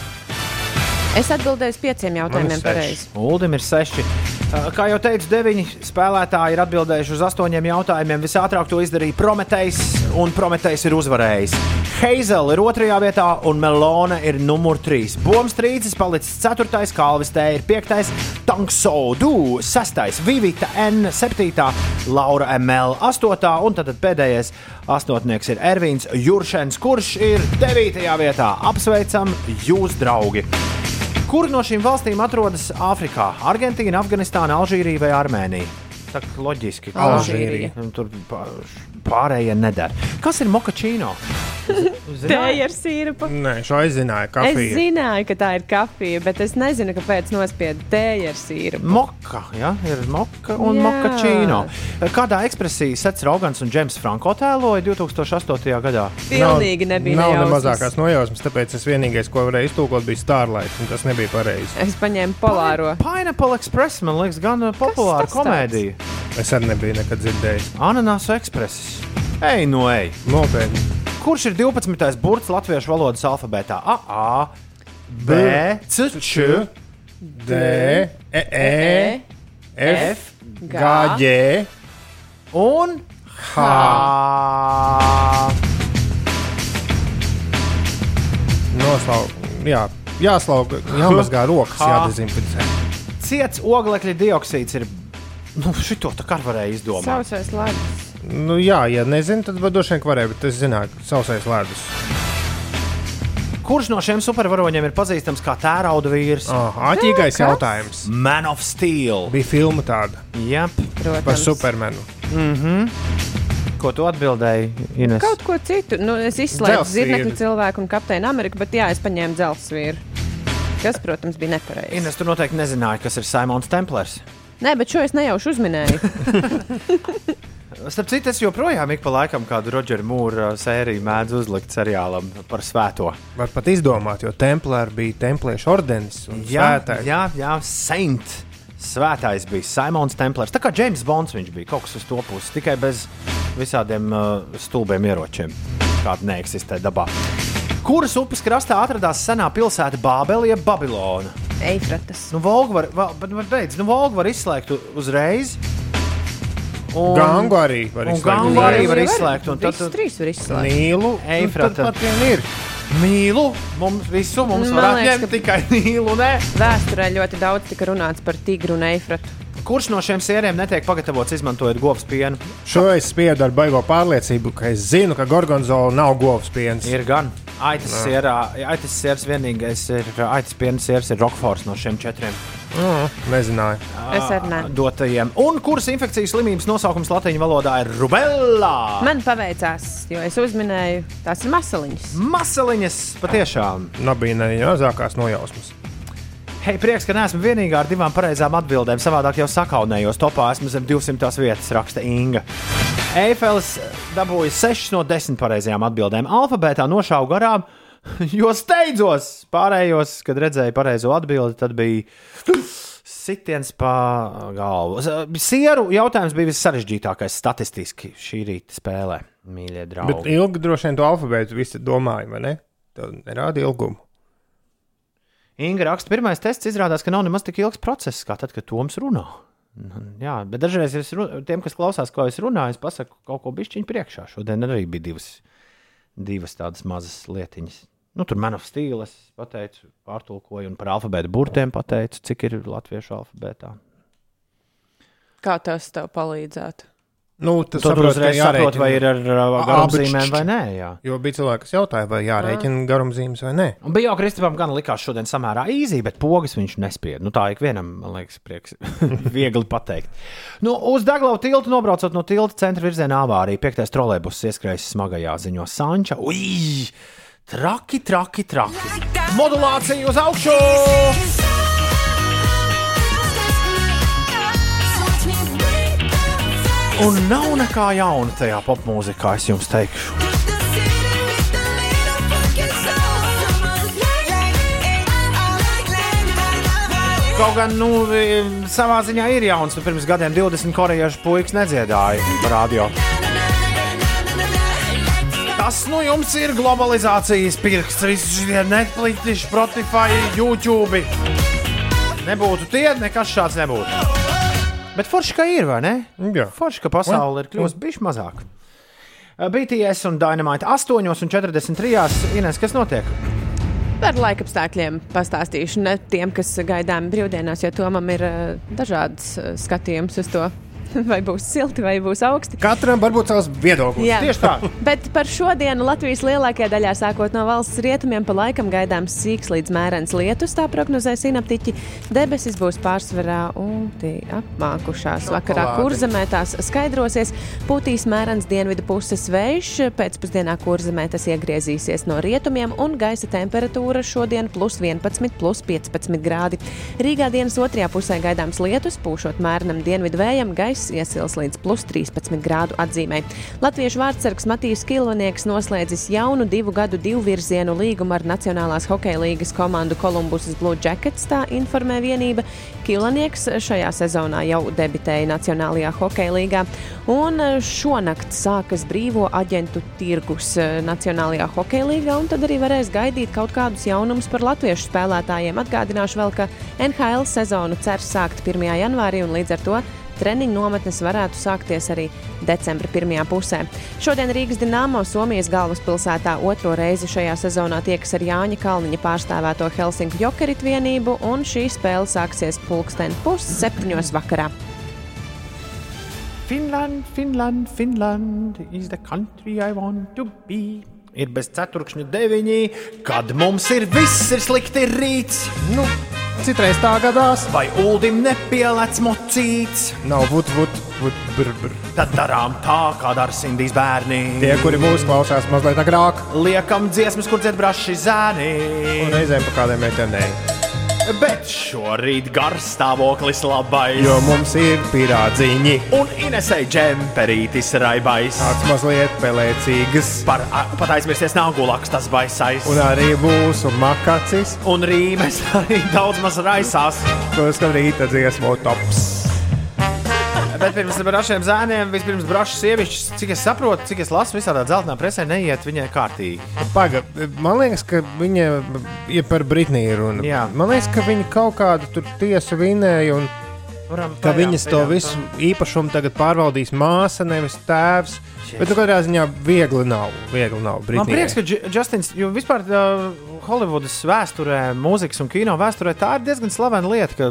Es atbildēju uz pieciem jautājumiem pareizi. Uldim ir seši. Uh, Kā jau teicu, deviņi spēlētāji ir atbildējuši uz astoņiem jautājumiem. Visātrāk to izdarīja Prometējs, un Prometējs ir uzvarējis. Heizela ir otrajā vietā, un Melona ir numur trīs. Bombs trīcis palicis ceturtais, Kalvis T ir piektais, Tanksodu sestais, Vivita N septītā, Laura ML astotā, un tad pēdējais astotnieks ir Ervīns Juršens, kurš ir devītajā vietā. Apsveicam jūs, draugi! Kur no šīm valstīm atrodas Āfrikā? Argentīna, Afganistāna, Alžīrija vai Armēnija? Tā loģiski, ka Alžīrija. Tur pārējie nedara. Kas ir mokačīno? Tēja ar sīrupu. Nē, šo Es kafiju. zināju, ka tā ir kafija, bet es nezinu, kāpēc nospiedu tēju ar sīrupu. Moka, ja? ir moka un Jā. mokačīno. Kādā ekspresijā Sets Rogans un Džeims Franko tēloja 2008. gadā? Pilnīgi nebija Nav ne nejausmas. mazākās nojausmas, tāpēc es vienīgais, ko varēju iztūkot, bija Starlight, un tas nebija pareizi. Es paņēmu polāro. Pineapple Express, man liekas, gan populāra komēdija. Es arī nebiju nekad dzirdējis. Ananāsu ekspresis. Ej, no ej! Nopietni. Kurš ir 12. burts latviešu valodas alfabētā? A, A, B, C, Č, D, E, E, F, G, G un H. Noslaug, jā, jāslaug, jāmazgā rokas, jādezinficē. Ciets oglekļa dioksīds ir. Nu, šito tā kā varēja izdomāt. Sausais ledus. Nu, jā, ja nezinu, tad droši vien varēja, bet es zināju, ka sausais ledus. Kurš no šiem supervaroņiem ir pazīstams kā tērauda vīrs? Oh, āķīgais jautājums. Man of Steel. Bija filma tāda Jep. Protams. par supermenu. Mm -hmm. Ko tu atbildēji, Ines? Kaut ko citu. Nu, es izslēdzu zirnekļu cilvēku un kapteini Ameriku, bet jā, es paņēmu dzelzsvīru. Kas, protams, bija nepareizi. Ines, tu noteikti nezināji, kas ir Simons Templers. Nē, bet šo es nejauši uzminēju. [laughs] Starp citu, es joprojām ik pa laikam kādu Rodžera Mūra sēriju mēdzu uzlikt seriālam par svēto. Var pat izdomāt, jo Templāri bija templiešu ordenis un Jā, svētais. jā, jā Saint. Svētais bija Simons Templers. Tā kā James Bonds viņš bija kaut kas uz to pusi, tikai bez visādiem uh, stulbiem ieročiem, kāda neeksistē dabā. Kuras upes krastā atradās senā pilsēta Bābele, jeb Babilona? Eifratas. Nu, Volgu var, va- bet, bet beidz, nu, Volgu var izslēgt uzreiz. Un, Gangu arī var izslēgt Gangu arī var var, izslēgt. un Tad, trīs var izslēgt. Nīlu, Eifrata. nu, tad pat vien ir. Mīlu, mums visu mums Man varētu liekas, ņemt tikai mīlu. Nē. Vēsturē ļoti daudz tika runāts par tigru un eifratu. Kurš no šiem sēriem netiek pagatavots izmantojot govs pienu? Šo es spiedu ar baigo pārliecību, ka es zinu, ka gorgonzola nav govs piens. Ir gan. Aitas sierā, aitas siers vienīgais ir aitas piena siers, ir Rokfors no šiem četriem Mm, nezināju. Es arī ne. dotajiem. Un kuras infekcijas slimības nosaukums latviešu valodā ir rubella? Man paveicās, jo es uzminēju, tās ir masaliņas. Masaliņas patiešām. Nebija ne mazākās nojausmas. Hei, prieks, ka neesmu vienīgā ar divām pareizām atbildēm. Savādāk jau sakaunējos. Topā esmu zem 200 vietas, raksta Inga. Eifels dabūja 6 no 10 pareizajām atbildēm. Alfabētā nošāva garām, [laughs] jo steidzos. Pārējos, kad redzēju pareizo atbildi, tad bija sitiens pa galvu. Sieru jautājums bija vissarežģītākais statistiski šī rīta spēlē, mīļie draugi. Bet ilgi droši vien to alfabētu visi domāja, vai ne? Tā nerāda ilgumu. Inga raksta, pirmais tests izrādās, ka nav nemaz tik ilgs process, kā tad, kad Toms runā. Jā, bet dažreiz es ru- tiem, kas klausās, ko es runāju, es pasaku kaut ko bišķiņu priekšā. Šodien arī bija divas, divas tādas mazas lietiņas. Nu, tur man of stīla es pateicu, pārtulkoju, un par alfabēta burtiem pateicu, cik ir latviešu alfabētā. Kā tas tev palīdzētu? Nu, tas Tad saprot, uzreiz saprot, vai ir ar, garumzīmēm vai nē. Jā. Jo bija cilvēki, kas jautāja, vai jārēķina garumzīmes vai nē. Un bija jau Kristupam gan likās šodien samērā īzī, bet pogas viņš nespieda. Nu, tā ikvienam, man liekas, prieks [laughs] viegli pateikt. Nu, uz Daglau tiltu nobraucot no tilta centra virzienā avārija, piektais trolēbus ieskrējis smagajā ziņo Sanča. Ui! Traki, traki, traki. Modulācija uz augšu! Un nav nekā jauna tajā popmūzikā, es jums teikšu. Kaut gan, nu, savā ziņā ir jauns. Nu, pirms gadiem 20 korejiešu puikas nedziedāja radio. Tas nu jums ir globalizācijas pirksts. Visi šie Netflix, Spotify, YouTube. Nebūtu tie, nekas šāds nebūtu. Bet forši, ka ir, vai ne? Jā. Forši, ka pasaule ir kļuvusi bišķi mazāk. BTS un Dynamite 8,43. Ines, kas notiek? Par laikapstākļiem pastāstīšu ne tiem, kas gaidām brīvdienās, jo Tomam ir uh, dažāds uh, skatījums uz to. [laughs] vai būs silti, vai būs augsti. Katram var būt savs viedoklis. Jā. Tieši tā. [laughs] Bet par šodienu Latvijas lielākajā daļā, sākot no valsts rietumiem, pa laikam gaidāms sīks līdz mērens lietus. Tā prognozē sinaptiķi. Debesis būs pārsvarā ulti apmākušās. Vakarā kurzemē tās skaidrosies. Pūtīs mērens dienvidu puses vējš. Pēcpusdienā kurzemē tas iegriezīsies no rietumiem un gaisa temperatūra šodien plus 11, plus 15 grādi. Rīgā dienas otrajā pusē gaidāms lietus, pūšot mērenam dienvidu vējam, gaisa iesils līdz plus 13 grādu atzīmē. Latviešu vārdsargs Matīs Kilvanieks noslēdzis jaunu divu gadu divvirzienu līgumu ar Nacionālās hokeja līgas komandu Columbus Blue Jackets, tā informē vienība. Kilvanieks šajā sezonā jau debitēja Nacionālajā hokeja līgā, un šonakt sākas brīvo aģentu tirgus eh, Nacionālajā hokeja līgā, un tad arī varēs gaidīt kaut kādus jaunumus par latviešu spēlētājiem. Atgādināšu vēl, ka NHL sezonu cer sākt 1. janvārī, un līdz ar to treniņu nometnes varētu sākties arī decembra pirmajā pusē. Šodien Rīgas Dienāmo Somijas galvaspilsētā otro reizi šajā sezonā tiekas ar Jāņa Kalniņa pārstāvēto Helsinku Jokerit vienību, un šī spēle sāksies pulksten pusseptiņos vakarā. Finland, Finland, Finland is the country I want to be. Ir bez ceturkšņa deviņi, kad mums ir viss ir slikti rīts. Nu, citreiz tā gadās. Vai uldim nepielēc mocīts? Nav būt, būt, būt, br, br. Tad darām tā, kā dara Sindijas bērni. Tie, kuri mūs klausās mazliet agrāk, Liekam dziesmas, kur dzied braši zēni. un reizēm pa kādiem meitenēm. Bet šorīt garstāvoklis labais. Jo mums ir pirādziņi. Un Inesai džemperītis raibais. Tāds mazliet pelēcīgas. Par, a, pat aizmirsties nav gulaks tas baisais. Un arī būs un makacis. Un rīmes [laughs] arī daudz maz raisās. Protams, ka rīta dziesmu tops. Bet pirms brašiem zēniem, vispirms brašas sievišķis, cik es saprotu, cik es lasu, visādā dzeltenā presē neiet viņai kārtīgi. Pagaid, man liekas, ka viņa ir par Britniju runa. Jā. Man liekas, ka viņa kaut kādu tur tiesu vinēja un Varam ka pajām, viņas to pajām, visu īpašumu tagad pārvaldīs māsa, nevis tēvs. Bet, nu, katrā ziņā viegli nav. Viegli nav Man Britnijai. prieks, ka Justins, jo vispār uh, Holivudas vēsturē, mūzikas un kino vēsturē, tā ir diezgan slavena lieta, ka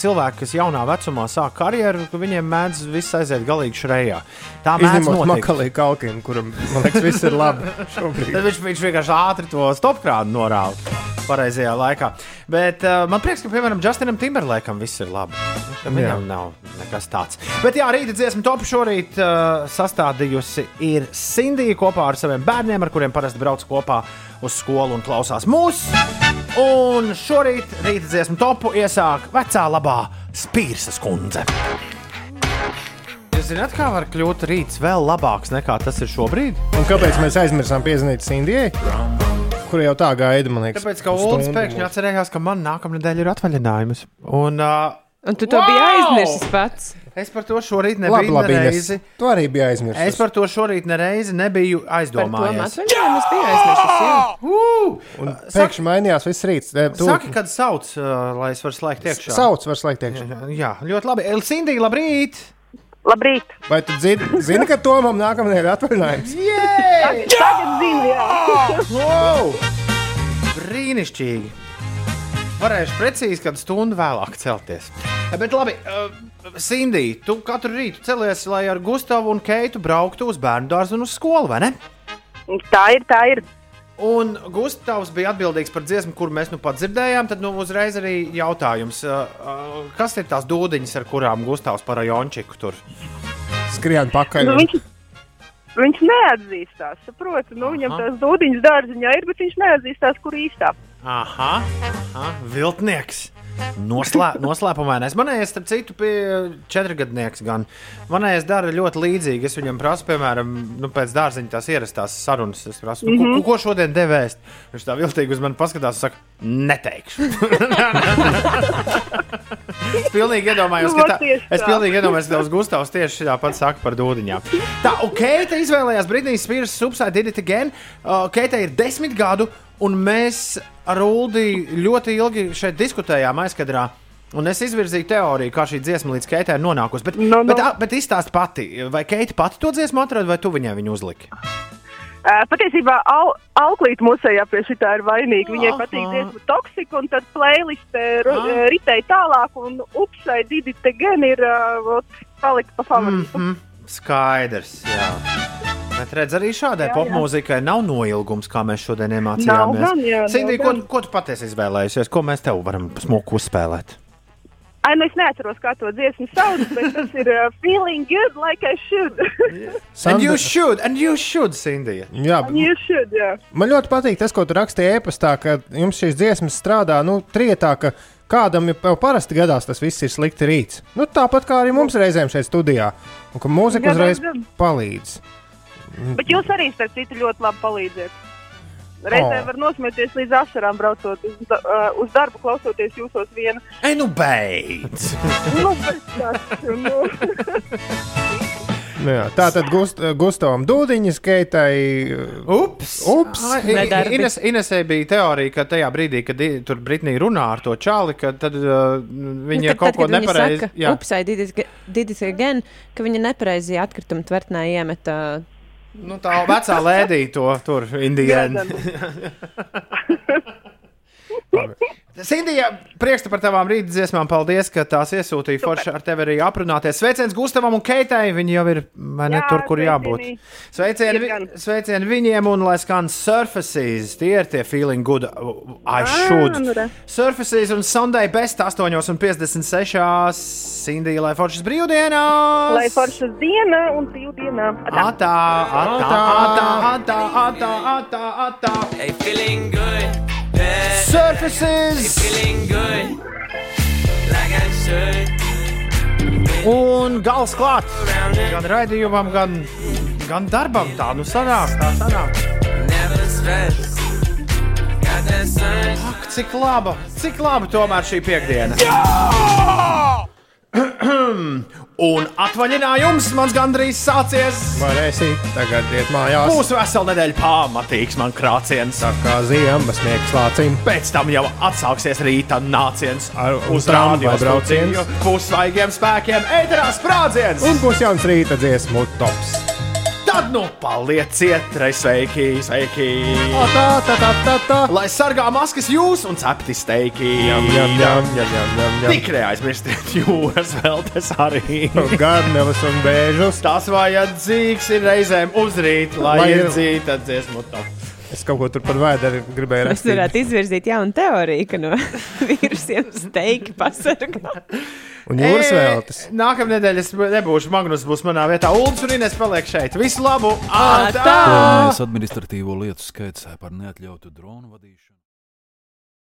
cilvēki, kas jaunā vecumā sāk karjeru, ka viņiem mēdz viss aiziet galīgi šrejā. Tā mēdz notikt. Makalī Kalkinu, kuram, man liekas, viss ir labi [laughs] šobrīd. Tad viņš, viņš vienkārši ātri to stopkrānu norāda pareizajā laikā. Bet uh, man prieks, ka, piemēram, Justinam Timberlakam viss ir labi. Ka Viņam Jā. nav nekas tāds. Bet, jā, rīta dziesmu topu šorīt uh, sastādījusi ir Sindija kopā ar saviem bērniem, ar kuriem parasti brauc kopā uz skolu un klausās mūsu. Un šorīt rīta dziesmu topu iesāk vecā labā Spīrsas kundze. Jūs zināt, kā var kļūt rīts vēl labāks nekā tas ir šobrīd? Un kāpēc mēs aizmirsām piezvanīt Sindijai? Kur jau tā gaida, man liekas, Tāpēc, ka Ulas pēkšņi atcerējās, ka man nākamā nedēļa ir atvaļinājums. Un, uh, Un tu to biji aizmirsis pats. Es par to šorīt nebiju labi, nereizi. Tu arī biji aizmirsis. Es par to šorīt nereizi nebiju aizdomājies. atvaļinājumu es biju aizmirsis. jā. Uh, Un pēkšņi mainījās viss rīts. Tu- Saki, kad sauc, uh, lai es varu slēgt iekšā. Sauc, var slēgt iekšā. Jā, ļoti labi. Elsindija, labrīt! Labrīt! Vai tu zini, zini ka Tomam nākamajā ir atvaļinājums? Jē! Tagad zinu, jā! Wow! Brīnišķīgi! Varēšu precīzi kādu stundu vēlāk celties. Bet labi, uh, Sindija, tu katru rītu celies, lai ar Gustavu un Keitu brauktu uz bērnu dārzu un uz skolu, vai ne? Tā ir, tā ir. Un Gustavs bija atbildīgs par dziesmu, kur mēs nu pat dzirdējām. Tad nu, uzreiz arī jautājums, uh, uh, kas ir tās dūdiņas, ar kurām Gustavs par Jončiku tur? Skrien pakaļ. Nu, un- viņš, viņš neatzīstās, saprotu. Nu, viņam Aha. tās dūdiņas dārziņā ir, bet viņš neatzīstās, kur īstā. Aha, aha viltnieks. Noslē, noslēpumainais. Manējais, starp citu, bija četrgadnieks. Gan. Manējais dara ļoti līdzīgi. Es viņam prasu, piemēram, nu, pēc dārziņa tās ierastās sarunas. Es prasu, mm -hmm. ko, ko šodien devēst. Viņš tā viltīgi uz mani paskatās un saka, neteikšu. es pilnīgi iedomājos, Nu, ka tā, vot tieši es tā. pilnīgi iedomājos, ka tavs Gustavs tieši tāpat saka par dūdiņām. Tā, un Keita izvēlējās Britnijas Spears Subside Did It Again. Uh, Keita ir desmit gadu, un mēs ar Uldi ļoti ilgi šeit diskutējām aizkadrā. Un es izvirzīju teoriju, kā šī dziesma līdz Keitai ir nonākusi. Bet, No, no. bet, a- bet izstāst pati, vai Keita pati to dziesmu atrada, vai tu viņai viņu uzliki? Uh, patiesībā au, auklīt musējā pie šitā ir vainīga. Viņai Aha. patīk dziesmu toksika, un tad playlistē ru- Ah. ritēja tālāk, un upsai Didi te gan ir uh, palika pa favorītu. Mhm, Skaidrs. Jā. Bet redz, arī šādai Jā, jā. popmūzikai nav noilgums, kā mēs šodien iemācījāmies. jā, Sindī, ko, ko tu patiesi izvēlējies? Ko mēs tev varam smuku uzspēlēt? Ai, nu es neatceros, kā to dziesmu sauc, bet tas ir uh, Feeling Good Like I Should. [laughs] And you should, and you should, Sindija. Jā, And you should, jā. Man ļoti patīk tas, ko tu rakstīji e-pastā, ka jums šīs dziesmas strādā nu, trietā, ka kādam jau parasti gadās tas viss ir slikti rīts. Nu, tāpat kā arī mums reizēm šeit studijā, un ka mūzika uzreiz palīdz. Bet jūs arī, starp citu, ļoti labi palīdziet. Reizē Oh. var nosmieties līdz asarām, braucot uz, da- uh, uz darbu, klausoties jūsos viena. Ei, nu beidz! [laughs] nu, tas, nu. [laughs] Nu, jā, tā tad gust, Gustavam Dūdiņas, Keitai. Ups! Ups! Ai, Ines, Inesē bija teorija, ka tajā brīdī, kad tur Britnija runā ar to čāli, ka tad uh, viņa Nu, Kad- kaut tad, ko nepareizi. saka, Upsai did it again, ka viņa nepareizi atkritumu tvertnē iemeta. Nu, tā vecā lēdija to tur Indijā. [laughs] [laughs] Sindija, priekšstats par tavām rītdienām. Paldies, ka tās iesūtīja. Forši ar tevi arī aprunāties. Sveiciens Gustavam un Keitai. Viņi jau ir vai ne, Jā, tur, kur jābūt. sveicieni. Sveicieni, vi- sveicieni viņiem un lai skan surfaces. Tie ir tie feeling good. I Ah, should. nu re. Surfaces un Sunday best 8,56. Sindija, lai foršas brīvdienās. Lai foršas diena un brīvdienā. Atā, atā, atā, atā, atā, atā, atā. Hey, feeling good. Surfaces. Hey, feeling good. Like I should. Un gals klāt. Gan raidījumam, gan, gan darbam. Tā nu sanāk, tā sanāk. Ak, cik laba, cik laba tomēr šī piekdiena. [clears throat] [clears throat] Un atvaļinājums man gandrīz sācies. Varēsi tagad iet mājās. Būs vesela nedēļa pamatīgs man krāciens. Tā kā ziemas sniegs lācim. Pēc tam jau atsāksies rīta nāciens Ar- uz rādio brauciens. Pusvaigiem spēkiem ēterā sprādziens. Un būs jauns rīta dziesmu tops. Tad nu palieciet sveiki, sveiki. Tā, tā, tā, tā, tā. Lai sargā maskas jūs un cepti steiki. Jam, jam, jam, jam, jam, jam, jam. Tik neaizmirstiet jūras veltes arī. Garneles un bēžus. Tas vajadzīgs ir reizēm uzrīt, lai, Lai iedzītu dziesmu top. Es kaut ko tur par vēderi gribēju rakstīt. varētu izvirzīt jaunu teoriju, ka no [laughs] vīrusiem steigti pasargā. Un jūras vēltes. E, Nākamā nedēļa es nebūšu Magnus, būs manā vietā. Ulas un Inês paliek šeit. Visu labu! Atā! Atā! Administratīvo lietu skaits par neatļautu dronu vadīšanu.